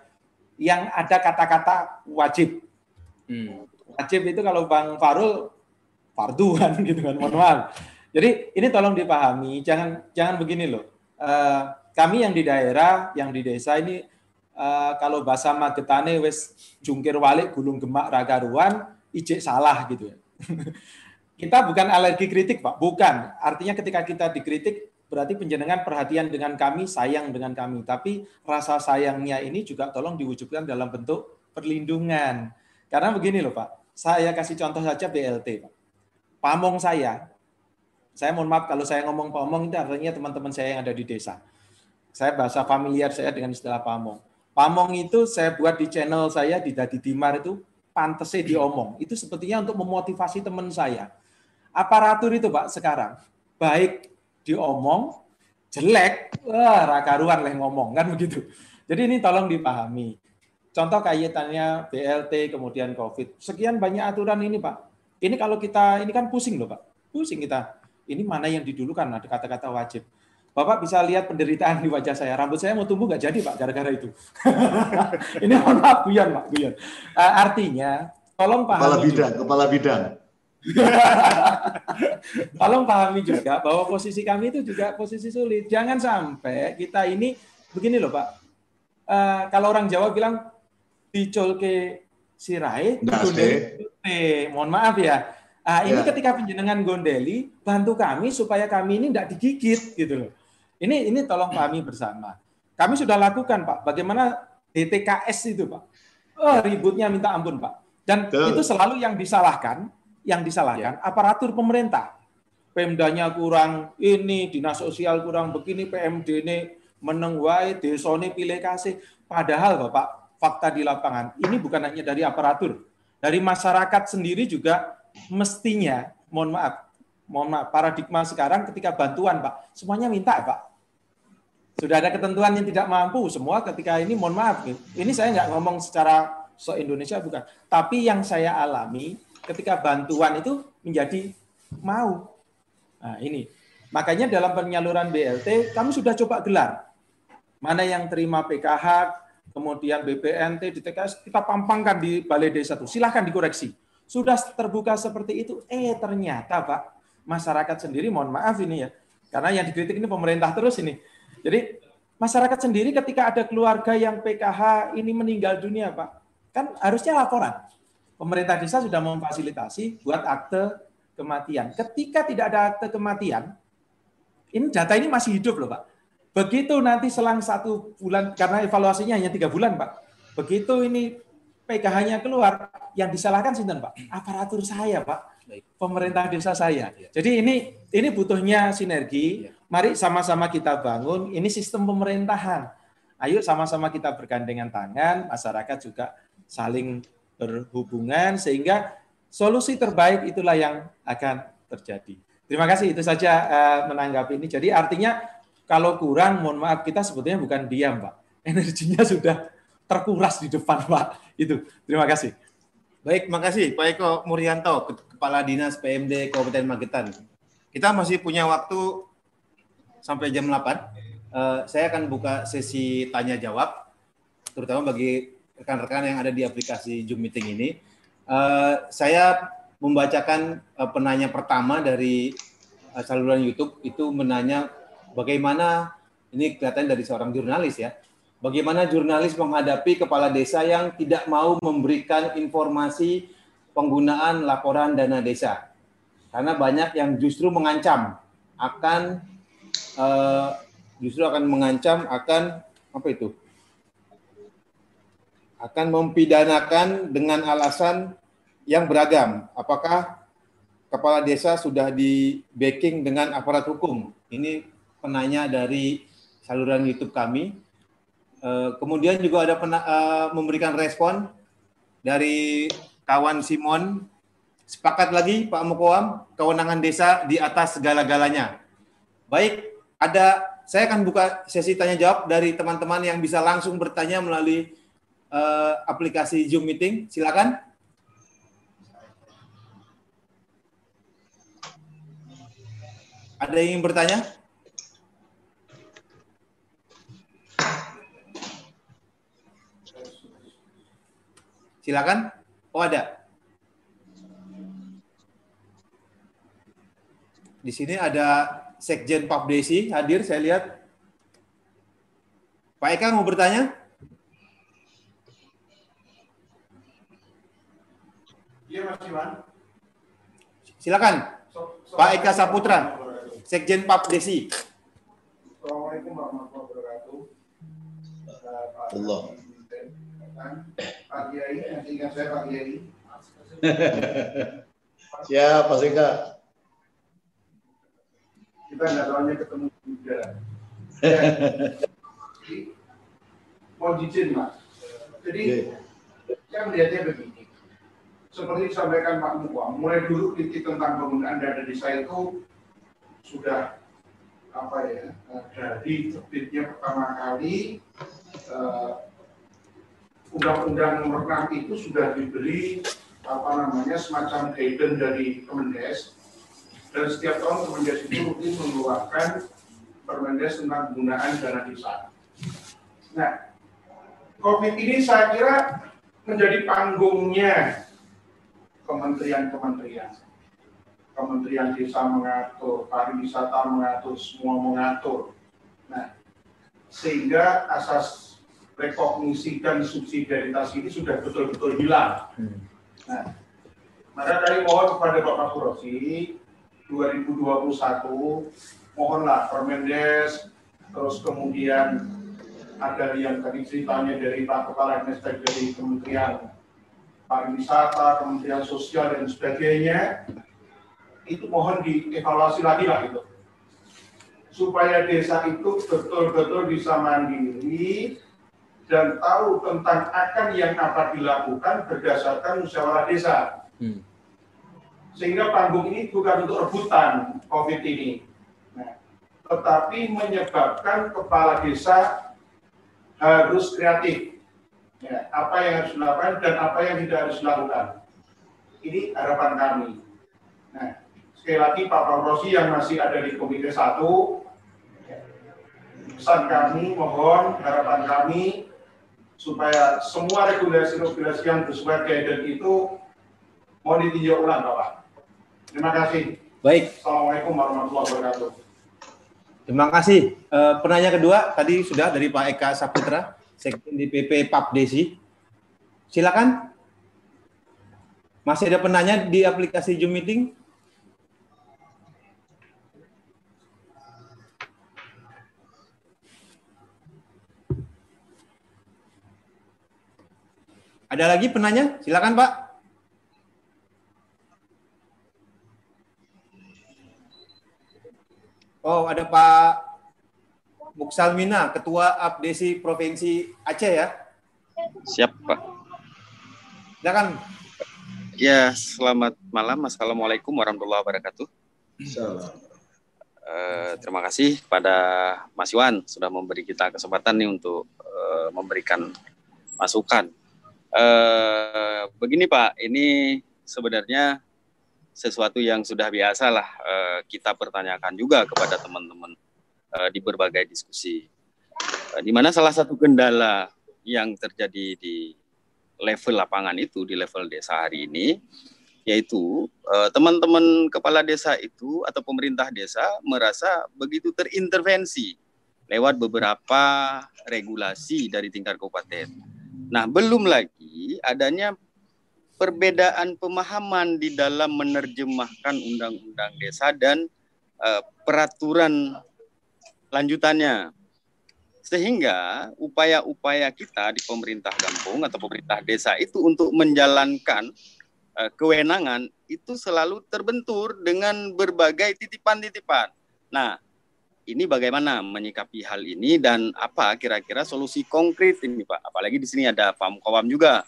yang ada kata-kata wajib. Hmm. Wajib itu kalau Bang Farul farduan gitu kan, mohon maaf. Jadi ini tolong dipahami, jangan jangan begini loh. Uh, kami yang di daerah, yang di desa ini uh, kalau bahasa Magetane wes jungkir walik gulung gemak ragaruan, ijek salah gitu ya. kita bukan alergi kritik, Pak. Bukan. Artinya ketika kita dikritik berarti penjenengan perhatian dengan kami, sayang dengan kami. Tapi rasa sayangnya ini juga tolong diwujudkan dalam bentuk perlindungan. Karena begini loh, Pak. Saya kasih contoh saja BLT, Pak. Pamong saya, saya mohon maaf kalau saya ngomong pamong itu artinya teman-teman saya yang ada di desa saya bahasa familiar saya dengan istilah pamong. Pamong itu saya buat di channel saya di Dadi Dimar itu pantesnya diomong. Itu sepertinya untuk memotivasi teman saya. Aparatur itu Pak sekarang baik diomong, jelek, wah rakaruan lah ngomong kan begitu. Jadi ini tolong dipahami. Contoh kaitannya BLT kemudian COVID. Sekian banyak aturan ini Pak. Ini kalau kita ini kan pusing loh Pak. Pusing kita. Ini mana yang didulukan ada kata-kata wajib. Bapak bisa lihat penderitaan di wajah saya. Rambut saya mau tumbuh nggak jadi, Pak, gara-gara itu. ini mohon maaf, Guyon, Pak, Guyon. Uh, artinya, tolong pahami. Kepala bidang, juga. kepala bidang. tolong pahami juga bahwa posisi kami itu juga posisi sulit. Jangan sampai kita ini, begini loh, Pak. Uh, kalau orang Jawa bilang, dicol ke sirai, mohon maaf ya. Nah, ini ya. ketika penjenengan gondeli, bantu kami supaya kami ini tidak digigit gitu loh. Ini ini tolong pahami bersama. Kami sudah lakukan Pak. Bagaimana DTKS itu Pak? Oh, ributnya minta ampun Pak. Dan Tuh. itu selalu yang disalahkan, yang disalahkan ya. aparatur pemerintah. Pemdanya kurang ini, dinas sosial kurang begini, PMD ini meneng wae, desone pilih kasih. Padahal Bapak, fakta di lapangan ini bukan hanya dari aparatur, dari masyarakat sendiri juga mestinya, mohon maaf, mohon maaf, paradigma sekarang ketika bantuan Pak, semuanya minta Pak. Sudah ada ketentuan yang tidak mampu semua ketika ini mohon maaf. Ini saya nggak ngomong secara so Indonesia bukan. Tapi yang saya alami ketika bantuan itu menjadi mau. Nah, ini. Makanya dalam penyaluran BLT kami sudah coba gelar. Mana yang terima PKH, kemudian BPNT, DTKS, kita pampangkan di balai desa itu. Silahkan dikoreksi. Sudah terbuka seperti itu, eh ternyata Pak, masyarakat sendiri, mohon maaf ini ya, karena yang dikritik ini pemerintah terus ini jadi masyarakat sendiri ketika ada keluarga yang PKH ini meninggal dunia, Pak, kan harusnya laporan. Pemerintah desa sudah memfasilitasi buat akte kematian. Ketika tidak ada akte kematian, ini data ini masih hidup loh, Pak. Begitu nanti selang satu bulan, karena evaluasinya hanya tiga bulan, Pak. Begitu ini PKH-nya keluar, yang disalahkan sih, Pak? Aparatur saya, Pak. Pemerintah desa saya. Iya. Jadi ini ini butuhnya sinergi. Iya mari sama-sama kita bangun ini sistem pemerintahan. Ayo sama-sama kita bergandengan tangan, masyarakat juga saling berhubungan sehingga solusi terbaik itulah yang akan terjadi. Terima kasih itu saja uh, menanggapi ini. Jadi artinya kalau kurang mohon maaf kita sebetulnya bukan diam, Pak. Energinya sudah terkuras di depan, Pak. Itu. Terima kasih. Baik, makasih Pak Eko Muryanto, Kepala Dinas PMD Kabupaten Magetan. Kita masih punya waktu sampai jam 8 uh, eh, saya akan buka sesi tanya jawab terutama bagi rekan-rekan yang ada di aplikasi Zoom meeting ini. Uh, saya membacakan uh, penanya pertama dari uh, saluran YouTube itu menanya bagaimana ini kelihatan dari seorang jurnalis ya. Bagaimana jurnalis menghadapi kepala desa yang tidak mau memberikan informasi penggunaan laporan dana desa. Karena banyak yang justru mengancam akan uh, justru akan mengancam akan apa itu? Akan mempidanakan dengan alasan yang beragam. Apakah kepala desa sudah di backing dengan aparat hukum? Ini penanya dari saluran YouTube kami. Uh, kemudian juga ada uh, memberikan respon dari kawan Simon. Sepakat lagi Pak Mukoam, kewenangan desa di atas segala-galanya. Baik ada saya akan buka sesi tanya jawab dari teman-teman yang bisa langsung bertanya melalui uh, aplikasi Zoom Meeting. Silakan. Ada yang ingin bertanya? Silakan. Oh ada. Di sini ada Sekjen Desi hadir, saya lihat. Pak Eka mau bertanya? Iya Mas Iwan. Silakan. So, so, Pak Eka Saputra, Sekjen Desi. Assalamualaikum warahmatullahi wabarakatuh. Allah. Pak Kiai, yang ingat saya Pak Kiai. Siap, Pak Eka kita nggak tahunya ketemu juga. Ya. mau izin mas. Jadi saya melihatnya begini. Seperti disampaikan Pak Mukwa, mulai dulu titik tentang penggunaan dana desa itu sudah apa ya dari terbitnya pertama kali undang-undang uh, nomor 6 itu sudah diberi apa namanya semacam guidance dari Kemendes dan setiap tahun Kemendes itu rutin mengeluarkan Permendes tentang penggunaan dana desa. Nah, COVID ini saya kira menjadi panggungnya kementerian-kementerian. Kementerian Desa mengatur, pariwisata mengatur, semua mengatur. Nah, sehingga asas rekognisi dan subsidiaritas ini sudah betul-betul hilang. Hmm. Nah, maka kami mohon kepada Bapak Kurosi 2021 mohonlah Permendes terus kemudian ada yang tadi ceritanya dari Pak Kepala Dinas dari Kementerian Pariwisata, Kementerian Sosial dan sebagainya itu mohon dievaluasi lagi lah itu supaya desa itu betul-betul bisa mandiri dan tahu tentang akan yang apa dilakukan berdasarkan musyawarah desa. Hmm sehingga panggung ini bukan untuk rebutan COVID ini, nah, tetapi menyebabkan kepala desa harus kreatif. Ya, apa yang harus dilakukan dan apa yang tidak harus dilakukan. Ini harapan kami. Nah, sekali lagi Pak Rosi yang masih ada di Komite 1, pesan kami, mohon harapan kami supaya semua regulasi-regulasi yang bersuara guidance itu mohon ditinjau ulang Bapak. Terima kasih. Baik. Assalamualaikum warahmatullahi wabarakatuh. Terima kasih. Uh, penanya kedua tadi sudah dari Pak Eka Saputra, Sekjen DPP Desi. Silakan. Masih ada penanya di aplikasi Zoom Meeting? Ada lagi penanya? Silakan Pak. Oh, ada Pak Muksalmina, Ketua Abdesi Provinsi Aceh ya? Siap, Pak. Silakan. Ya, selamat malam. Assalamualaikum warahmatullahi wabarakatuh. Salam. Uh, terima kasih pada Mas Iwan sudah memberi kita kesempatan nih untuk uh, memberikan masukan. Uh, begini Pak, ini sebenarnya sesuatu yang sudah biasa lah uh, kita pertanyakan juga kepada teman-teman uh, di berbagai diskusi. Uh, di mana salah satu kendala yang terjadi di level lapangan itu di level desa hari ini yaitu teman-teman kepala desa itu atau pemerintah desa merasa begitu terintervensi lewat beberapa regulasi dari tingkat kabupaten. Nah, belum lagi adanya perbedaan pemahaman di dalam menerjemahkan undang-undang desa dan uh, peraturan lanjutannya. Sehingga upaya-upaya kita di pemerintah kampung atau pemerintah desa itu untuk menjalankan uh, kewenangan itu selalu terbentur dengan berbagai titipan-titipan. Nah, ini bagaimana menyikapi hal ini dan apa kira-kira solusi konkret ini Pak? Apalagi di sini ada Pak Mukawam juga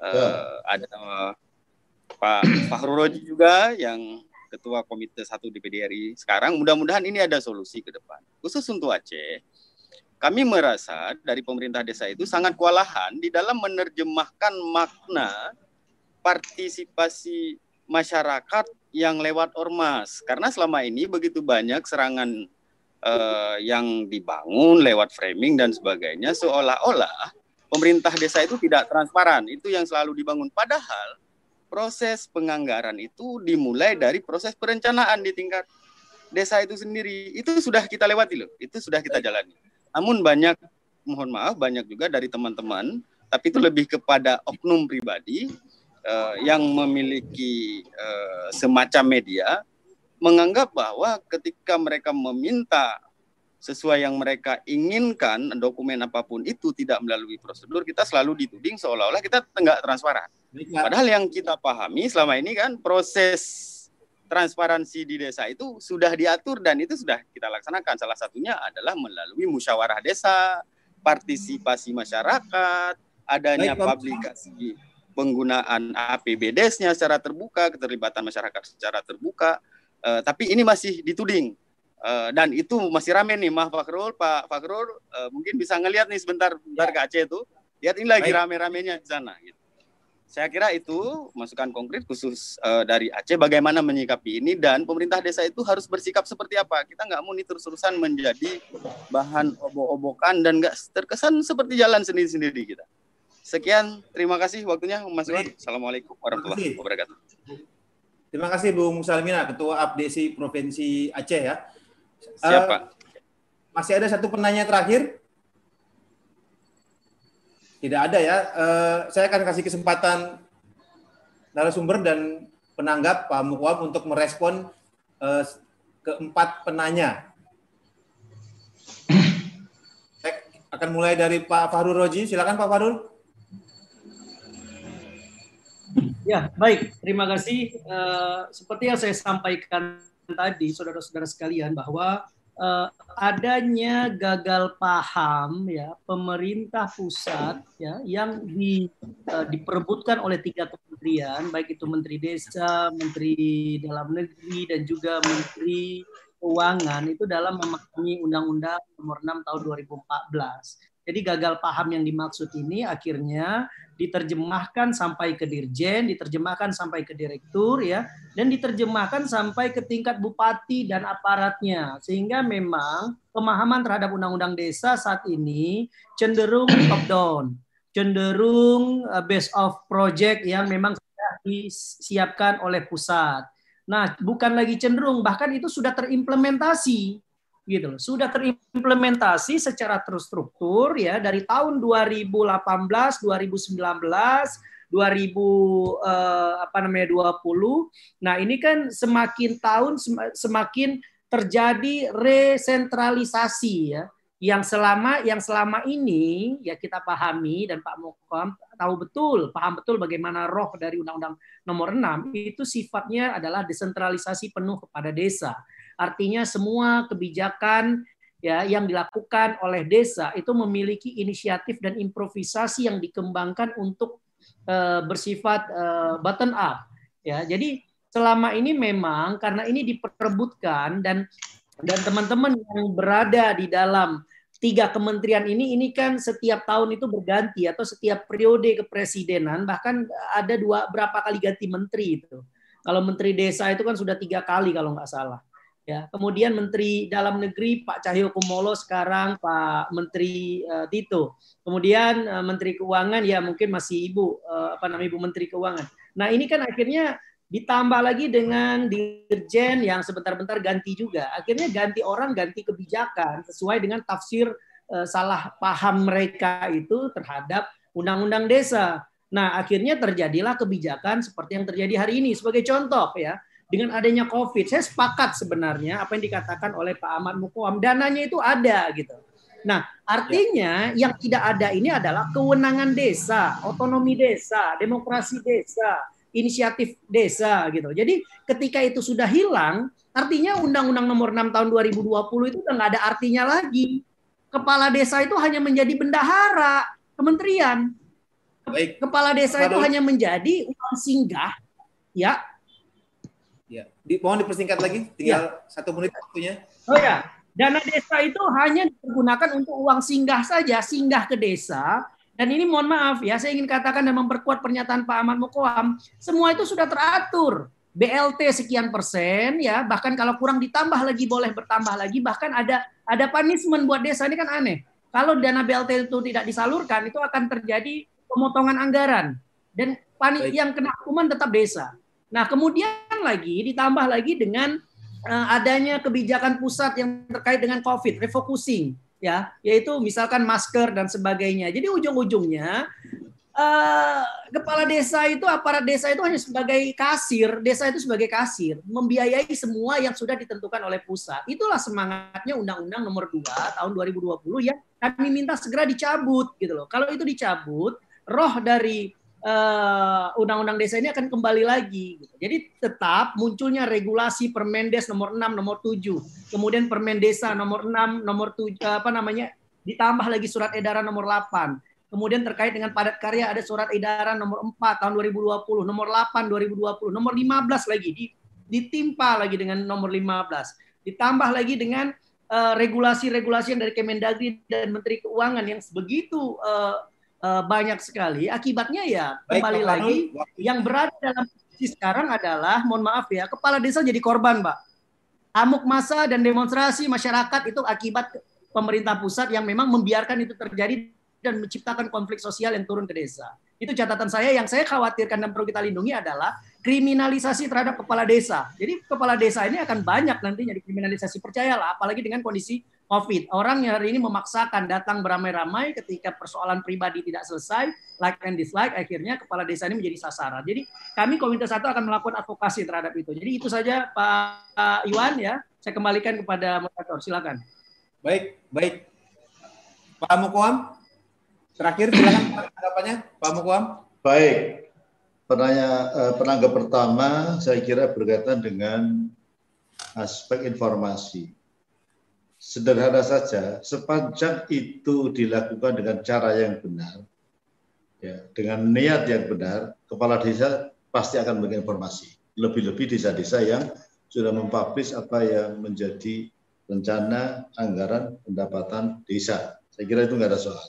uh, ada uh, Pak Fahru Roji juga yang Ketua Komite 1 DPD RI sekarang. Mudah-mudahan ini ada solusi ke depan. Khusus untuk Aceh, kami merasa dari pemerintah desa itu sangat kewalahan di dalam menerjemahkan makna partisipasi masyarakat yang lewat ormas. Karena selama ini begitu banyak serangan uh, yang dibangun lewat framing dan sebagainya seolah-olah pemerintah desa itu tidak transparan. Itu yang selalu dibangun. Padahal proses penganggaran itu dimulai dari proses perencanaan di tingkat desa itu sendiri. Itu sudah kita lewati loh. Itu sudah kita jalani. Namun banyak mohon maaf banyak juga dari teman-teman tapi itu lebih kepada oknum pribadi uh, yang memiliki uh, semacam media menganggap bahwa ketika mereka meminta sesuai yang mereka inginkan dokumen apa pun itu tidak melalui prosedur kita selalu dituding seolah-olah kita enggak transparan. Padahal yang kita pahami selama ini kan proses transparansi di desa itu sudah diatur dan itu sudah kita laksanakan. Salah satunya adalah melalui musyawarah desa, partisipasi masyarakat, adanya Baik, publikasi penggunaan APBDes-nya secara terbuka, keterlibatan masyarakat secara terbuka. Uh, tapi ini masih dituding Uh, dan itu masih rame nih Mah Fakrul, Pak Fakrul uh, mungkin bisa ngelihat nih sebentar sebentar ya. ke Aceh itu. Lihat ini lagi rame-ramenya di sana gitu. Saya kira itu masukan konkret khusus uh, dari Aceh bagaimana menyikapi ini dan pemerintah desa itu harus bersikap seperti apa. Kita nggak mau ini terus-terusan menjadi bahan obok-obokan dan nggak terkesan seperti jalan sendiri-sendiri kita. Sekian, terima kasih waktunya Mas Wan. Assalamualaikum warahmatullahi wabarakatuh. Terima kasih Bung Salmina, Ketua APDC Provinsi Aceh ya. Siapa? Uh, masih ada satu penanya terakhir? Tidak ada ya. Uh, saya akan kasih kesempatan narasumber dan penanggap Pak Mukwam untuk merespon uh, keempat penanya. Saya akan mulai dari Pak Fahrul Roji. Silakan Pak Fahrul. Ya, baik. Terima kasih. Uh, seperti yang saya sampaikan tadi saudara-saudara sekalian bahwa uh, adanya gagal paham ya pemerintah pusat ya yang di, uh, diperebutkan oleh tiga kementerian baik itu menteri desa, menteri dalam negeri dan juga menteri keuangan itu dalam memahami undang-undang nomor 6 tahun 2014. Jadi gagal paham yang dimaksud ini akhirnya diterjemahkan sampai ke dirjen, diterjemahkan sampai ke direktur ya, dan diterjemahkan sampai ke tingkat bupati dan aparatnya. Sehingga memang pemahaman terhadap undang-undang desa saat ini cenderung top down, cenderung uh, base of project yang memang sudah disiapkan oleh pusat. Nah, bukan lagi cenderung, bahkan itu sudah terimplementasi gitu loh. Sudah terimplementasi secara terstruktur ya dari tahun 2018, 2019, 2000 eh, apa namanya 20. Nah, ini kan semakin tahun semakin terjadi resentralisasi ya yang selama yang selama ini ya kita pahami dan Pak Mokom tahu betul, paham betul bagaimana roh dari Undang-Undang Nomor 6 itu sifatnya adalah desentralisasi penuh kepada desa. Artinya semua kebijakan ya yang dilakukan oleh desa itu memiliki inisiatif dan improvisasi yang dikembangkan untuk uh, bersifat uh, button up ya. Jadi selama ini memang karena ini diperebutkan dan dan teman-teman yang berada di dalam tiga kementerian ini ini kan setiap tahun itu berganti atau setiap periode kepresidenan bahkan ada dua berapa kali ganti menteri itu. Kalau menteri desa itu kan sudah tiga kali kalau nggak salah. Ya, kemudian Menteri Dalam Negeri Pak Cahyo Kumolo sekarang Pak Menteri uh, Tito. Kemudian uh, Menteri Keuangan ya mungkin masih Ibu uh, apa namanya Ibu Menteri Keuangan. Nah, ini kan akhirnya ditambah lagi dengan dirjen yang sebentar-bentar ganti juga. Akhirnya ganti orang, ganti kebijakan sesuai dengan tafsir uh, salah paham mereka itu terhadap undang-undang desa. Nah, akhirnya terjadilah kebijakan seperti yang terjadi hari ini sebagai contoh ya dengan adanya COVID, saya sepakat sebenarnya apa yang dikatakan oleh Pak Ahmad Mukwam, dananya itu ada gitu. Nah, artinya ya. yang tidak ada ini adalah kewenangan desa, otonomi desa, demokrasi desa, inisiatif desa gitu. Jadi ketika itu sudah hilang, artinya Undang-Undang Nomor 6 Tahun 2020 itu udah nggak ada artinya lagi. Kepala desa itu hanya menjadi bendahara kementerian. Baik. Kepala desa itu hanya menjadi uang singgah ya Ya, di, mohon dipersingkat lagi, tinggal ya. satu menit waktunya. Oh ya, dana desa itu hanya digunakan untuk uang singgah saja, singgah ke desa. Dan ini mohon maaf ya, saya ingin katakan dan memperkuat pernyataan Pak Ahmad Mukoam, semua itu sudah teratur. BLT sekian persen ya, bahkan kalau kurang ditambah lagi boleh bertambah lagi, bahkan ada ada punishment buat desa ini kan aneh. Kalau dana BLT itu tidak disalurkan, itu akan terjadi pemotongan anggaran dan panik yang kena hukuman tetap desa. Nah, kemudian lagi ditambah lagi dengan uh, adanya kebijakan pusat yang terkait dengan COVID, refocusing ya, yaitu misalkan masker dan sebagainya. Jadi ujung-ujungnya uh, kepala desa itu aparat desa itu hanya sebagai kasir, desa itu sebagai kasir, membiayai semua yang sudah ditentukan oleh pusat. Itulah semangatnya Undang-Undang Nomor 2 tahun 2020 yang kami minta segera dicabut gitu loh. Kalau itu dicabut, roh dari uh, undang-undang desa ini akan kembali lagi. Gitu. Jadi tetap munculnya regulasi Permendes nomor 6, nomor 7, kemudian Permen Desa nomor 6, nomor 7 apa namanya ditambah lagi surat edaran nomor 8. Kemudian terkait dengan padat karya ada surat edaran nomor 4 tahun 2020, nomor 8 2020, nomor 15 lagi ditimpa lagi dengan nomor 15. Ditambah lagi dengan uh, regulasi-regulasi yang dari Kemendagri dan Menteri Keuangan yang begitu uh, uh, banyak sekali. Akibatnya ya Baik, kembali Pak lagi yang berada dalam posisi sekarang adalah mohon maaf ya, kepala desa jadi korban, Pak. Amuk masa dan demonstrasi masyarakat itu akibat pemerintah pusat yang memang membiarkan itu terjadi dan menciptakan konflik sosial yang turun ke desa. Itu catatan saya yang saya khawatirkan dan perlu kita lindungi adalah kriminalisasi terhadap kepala desa. Jadi kepala desa ini akan banyak nantinya dikriminalisasi. Percayalah, apalagi dengan kondisi COVID. Orang yang hari ini memaksakan datang beramai-ramai ketika persoalan pribadi tidak selesai, like and dislike, akhirnya kepala desa ini menjadi sasaran. Jadi kami Komite Satu akan melakukan advokasi terhadap itu. Jadi itu saja Pak Iwan ya. Saya kembalikan kepada moderator. Silakan. Baik, baik. Pak Mukwam. Terakhir silakan tanggapannya Pak Mukwam. Baik. Penanya, eh, penanggap pertama saya kira berkaitan dengan aspek informasi. Sederhana saja, sepanjang itu dilakukan dengan cara yang benar, ya, dengan niat yang benar, kepala desa pasti akan memberikan informasi. Lebih-lebih desa-desa yang sudah mempublish apa yang menjadi rencana anggaran pendapatan desa. Saya kira itu nggak ada soal.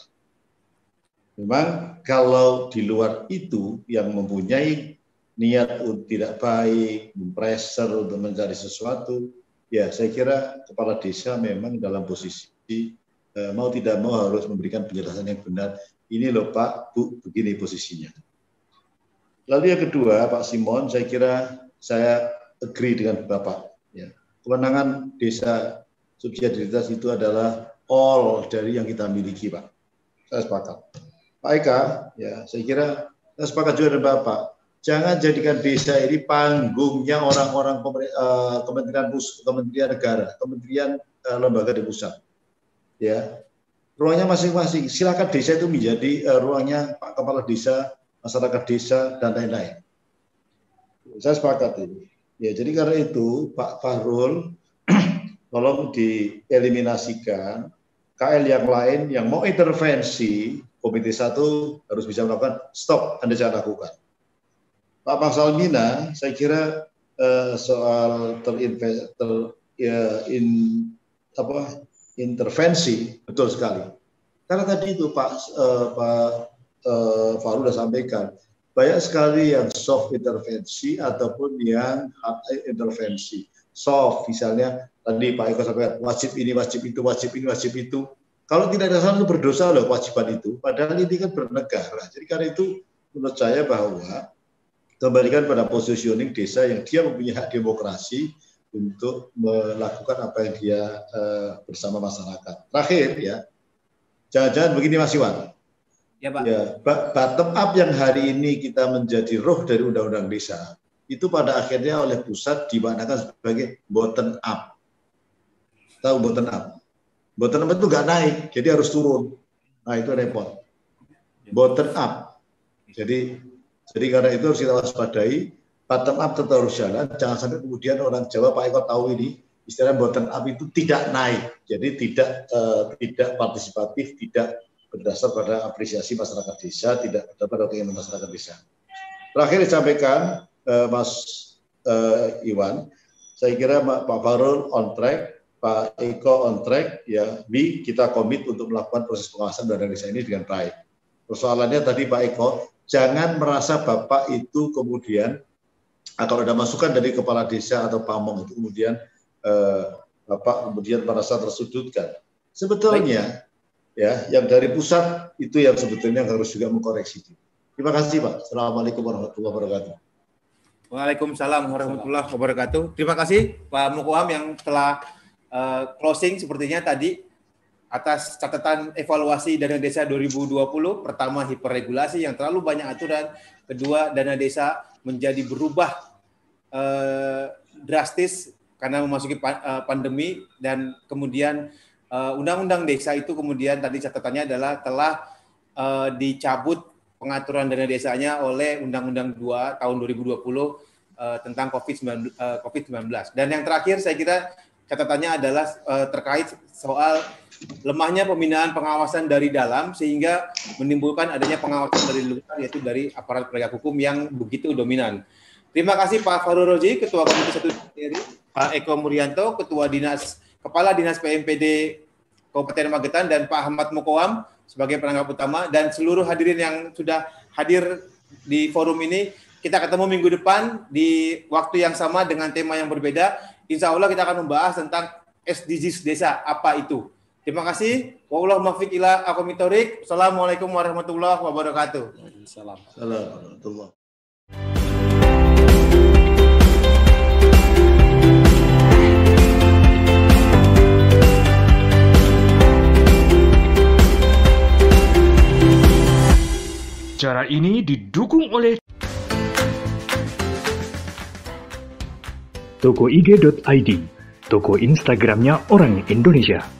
Memang kalau di luar itu yang mempunyai niat tidak baik, mempreser untuk mencari sesuatu, ya saya kira kepala desa memang dalam posisi eh, mau tidak mau harus memberikan penjelasan yang benar. Ini loh Pak, Bu, begini posisinya. Lalu yang kedua, Pak Simon, saya kira saya agree dengan Bapak. Ya. Kewenangan desa subsidiaritas itu adalah all dari yang kita miliki, Pak. Saya sepakat. Pak Eka, ya saya kira saya sepakat juga dengan Bapak. Jangan jadikan desa ini panggungnya orang-orang uh, kementerian kementerian negara, kementerian uh, lembaga di pusat. Ya, ruangnya masing-masing. Silakan desa itu menjadi uh, ruangnya Pak Kepala Desa, masyarakat desa dan lain-lain. Saya sepakat ini. Ya, jadi karena itu Pak Fahrul tolong dieliminasikan KL yang lain yang mau intervensi Komite satu harus bisa melakukan stop Anda jangan lakukan. Pak Bang Salmina, saya kira uh, soal terinvest ter, ya, in, apa, intervensi betul sekali. Karena tadi itu Pak uh, Pak uh, Faru sudah sampaikan banyak sekali yang soft intervensi ataupun yang hard intervensi. Soft misalnya tadi Pak Eko sampaikan wajib ini, wajib itu, wajib ini, wajib itu kalau tidak ada salah itu berdosa loh kewajiban itu. Padahal ini kan bernegara. Jadi karena itu menurut saya bahwa kembalikan pada positioning desa yang dia mempunyai hak demokrasi untuk melakukan apa yang dia uh, bersama masyarakat. Terakhir ya, jangan-jangan begini Mas Iwan. Ya Pak. Ya, bottom up yang hari ini kita menjadi roh dari Undang-Undang Desa itu pada akhirnya oleh pusat dimaknakan sebagai bottom up. Tahu bottom up? Bottom up itu nggak naik, jadi harus turun. Nah itu repot. Bottom up. Jadi jadi karena itu harus kita waspadai. Bottom up jalan. Jangan sampai kemudian orang Jawa Pak Eko tahu ini istilah bottom up itu tidak naik. Jadi tidak uh, tidak partisipatif, tidak berdasar pada apresiasi masyarakat desa, tidak berdasar pada keinginan masyarakat desa. Terakhir disampaikan uh, Mas uh, Iwan. Saya kira Pak Farul on track, Pak Eko on track, ya kita komit untuk melakukan proses pengawasan dana desa ini dengan baik. Persoalannya tadi Pak Eko, jangan merasa Bapak itu kemudian ah, kalau ada masukan dari kepala desa atau pamong itu kemudian eh, Bapak kemudian merasa tersudutkan. Sebetulnya ya yang dari pusat itu yang sebetulnya harus juga mengkoreksi. Terima kasih Pak. Assalamualaikum warahmatullahi wabarakatuh. Waalaikumsalam warahmatullahi wabarakatuh. Terima kasih Pak Mukoam yang telah uh, closing sepertinya tadi atas catatan evaluasi dana desa 2020. Pertama hiperregulasi yang terlalu banyak aturan. Kedua dana desa menjadi berubah uh, drastis karena memasuki uh, pandemi dan kemudian undang-undang uh, desa itu kemudian tadi catatannya adalah telah uh, dicabut pengaturan dana desanya oleh Undang-Undang 2 tahun 2020 uh, eh, tentang COVID-19. Uh, COVID-19. Dan yang terakhir saya kira catatannya adalah uh, terkait soal lemahnya pembinaan pengawasan dari dalam sehingga menimbulkan adanya pengawasan dari luar yaitu dari aparat penegak hukum yang begitu dominan. Terima kasih Pak Farul Roji, Ketua Komisi Satu DPR, Pak Eko Murianto, Ketua Dinas Kepala Dinas PMPD Kabupaten Magetan dan Pak Ahmad Mukoam, sebagai penanggap utama dan seluruh hadirin yang sudah hadir di forum ini. Kita ketemu minggu depan di waktu yang sama dengan tema yang berbeda. Insya Allah kita akan membahas tentang SDGs desa apa itu. Terima kasih. Wallahu muwaffiq ila Assalamualaikum warahmatullahi wabarakatuh. Assalamualaikum. Cara ini didukung oleh Toko IG.id, toko Instagramnya orang Indonesia.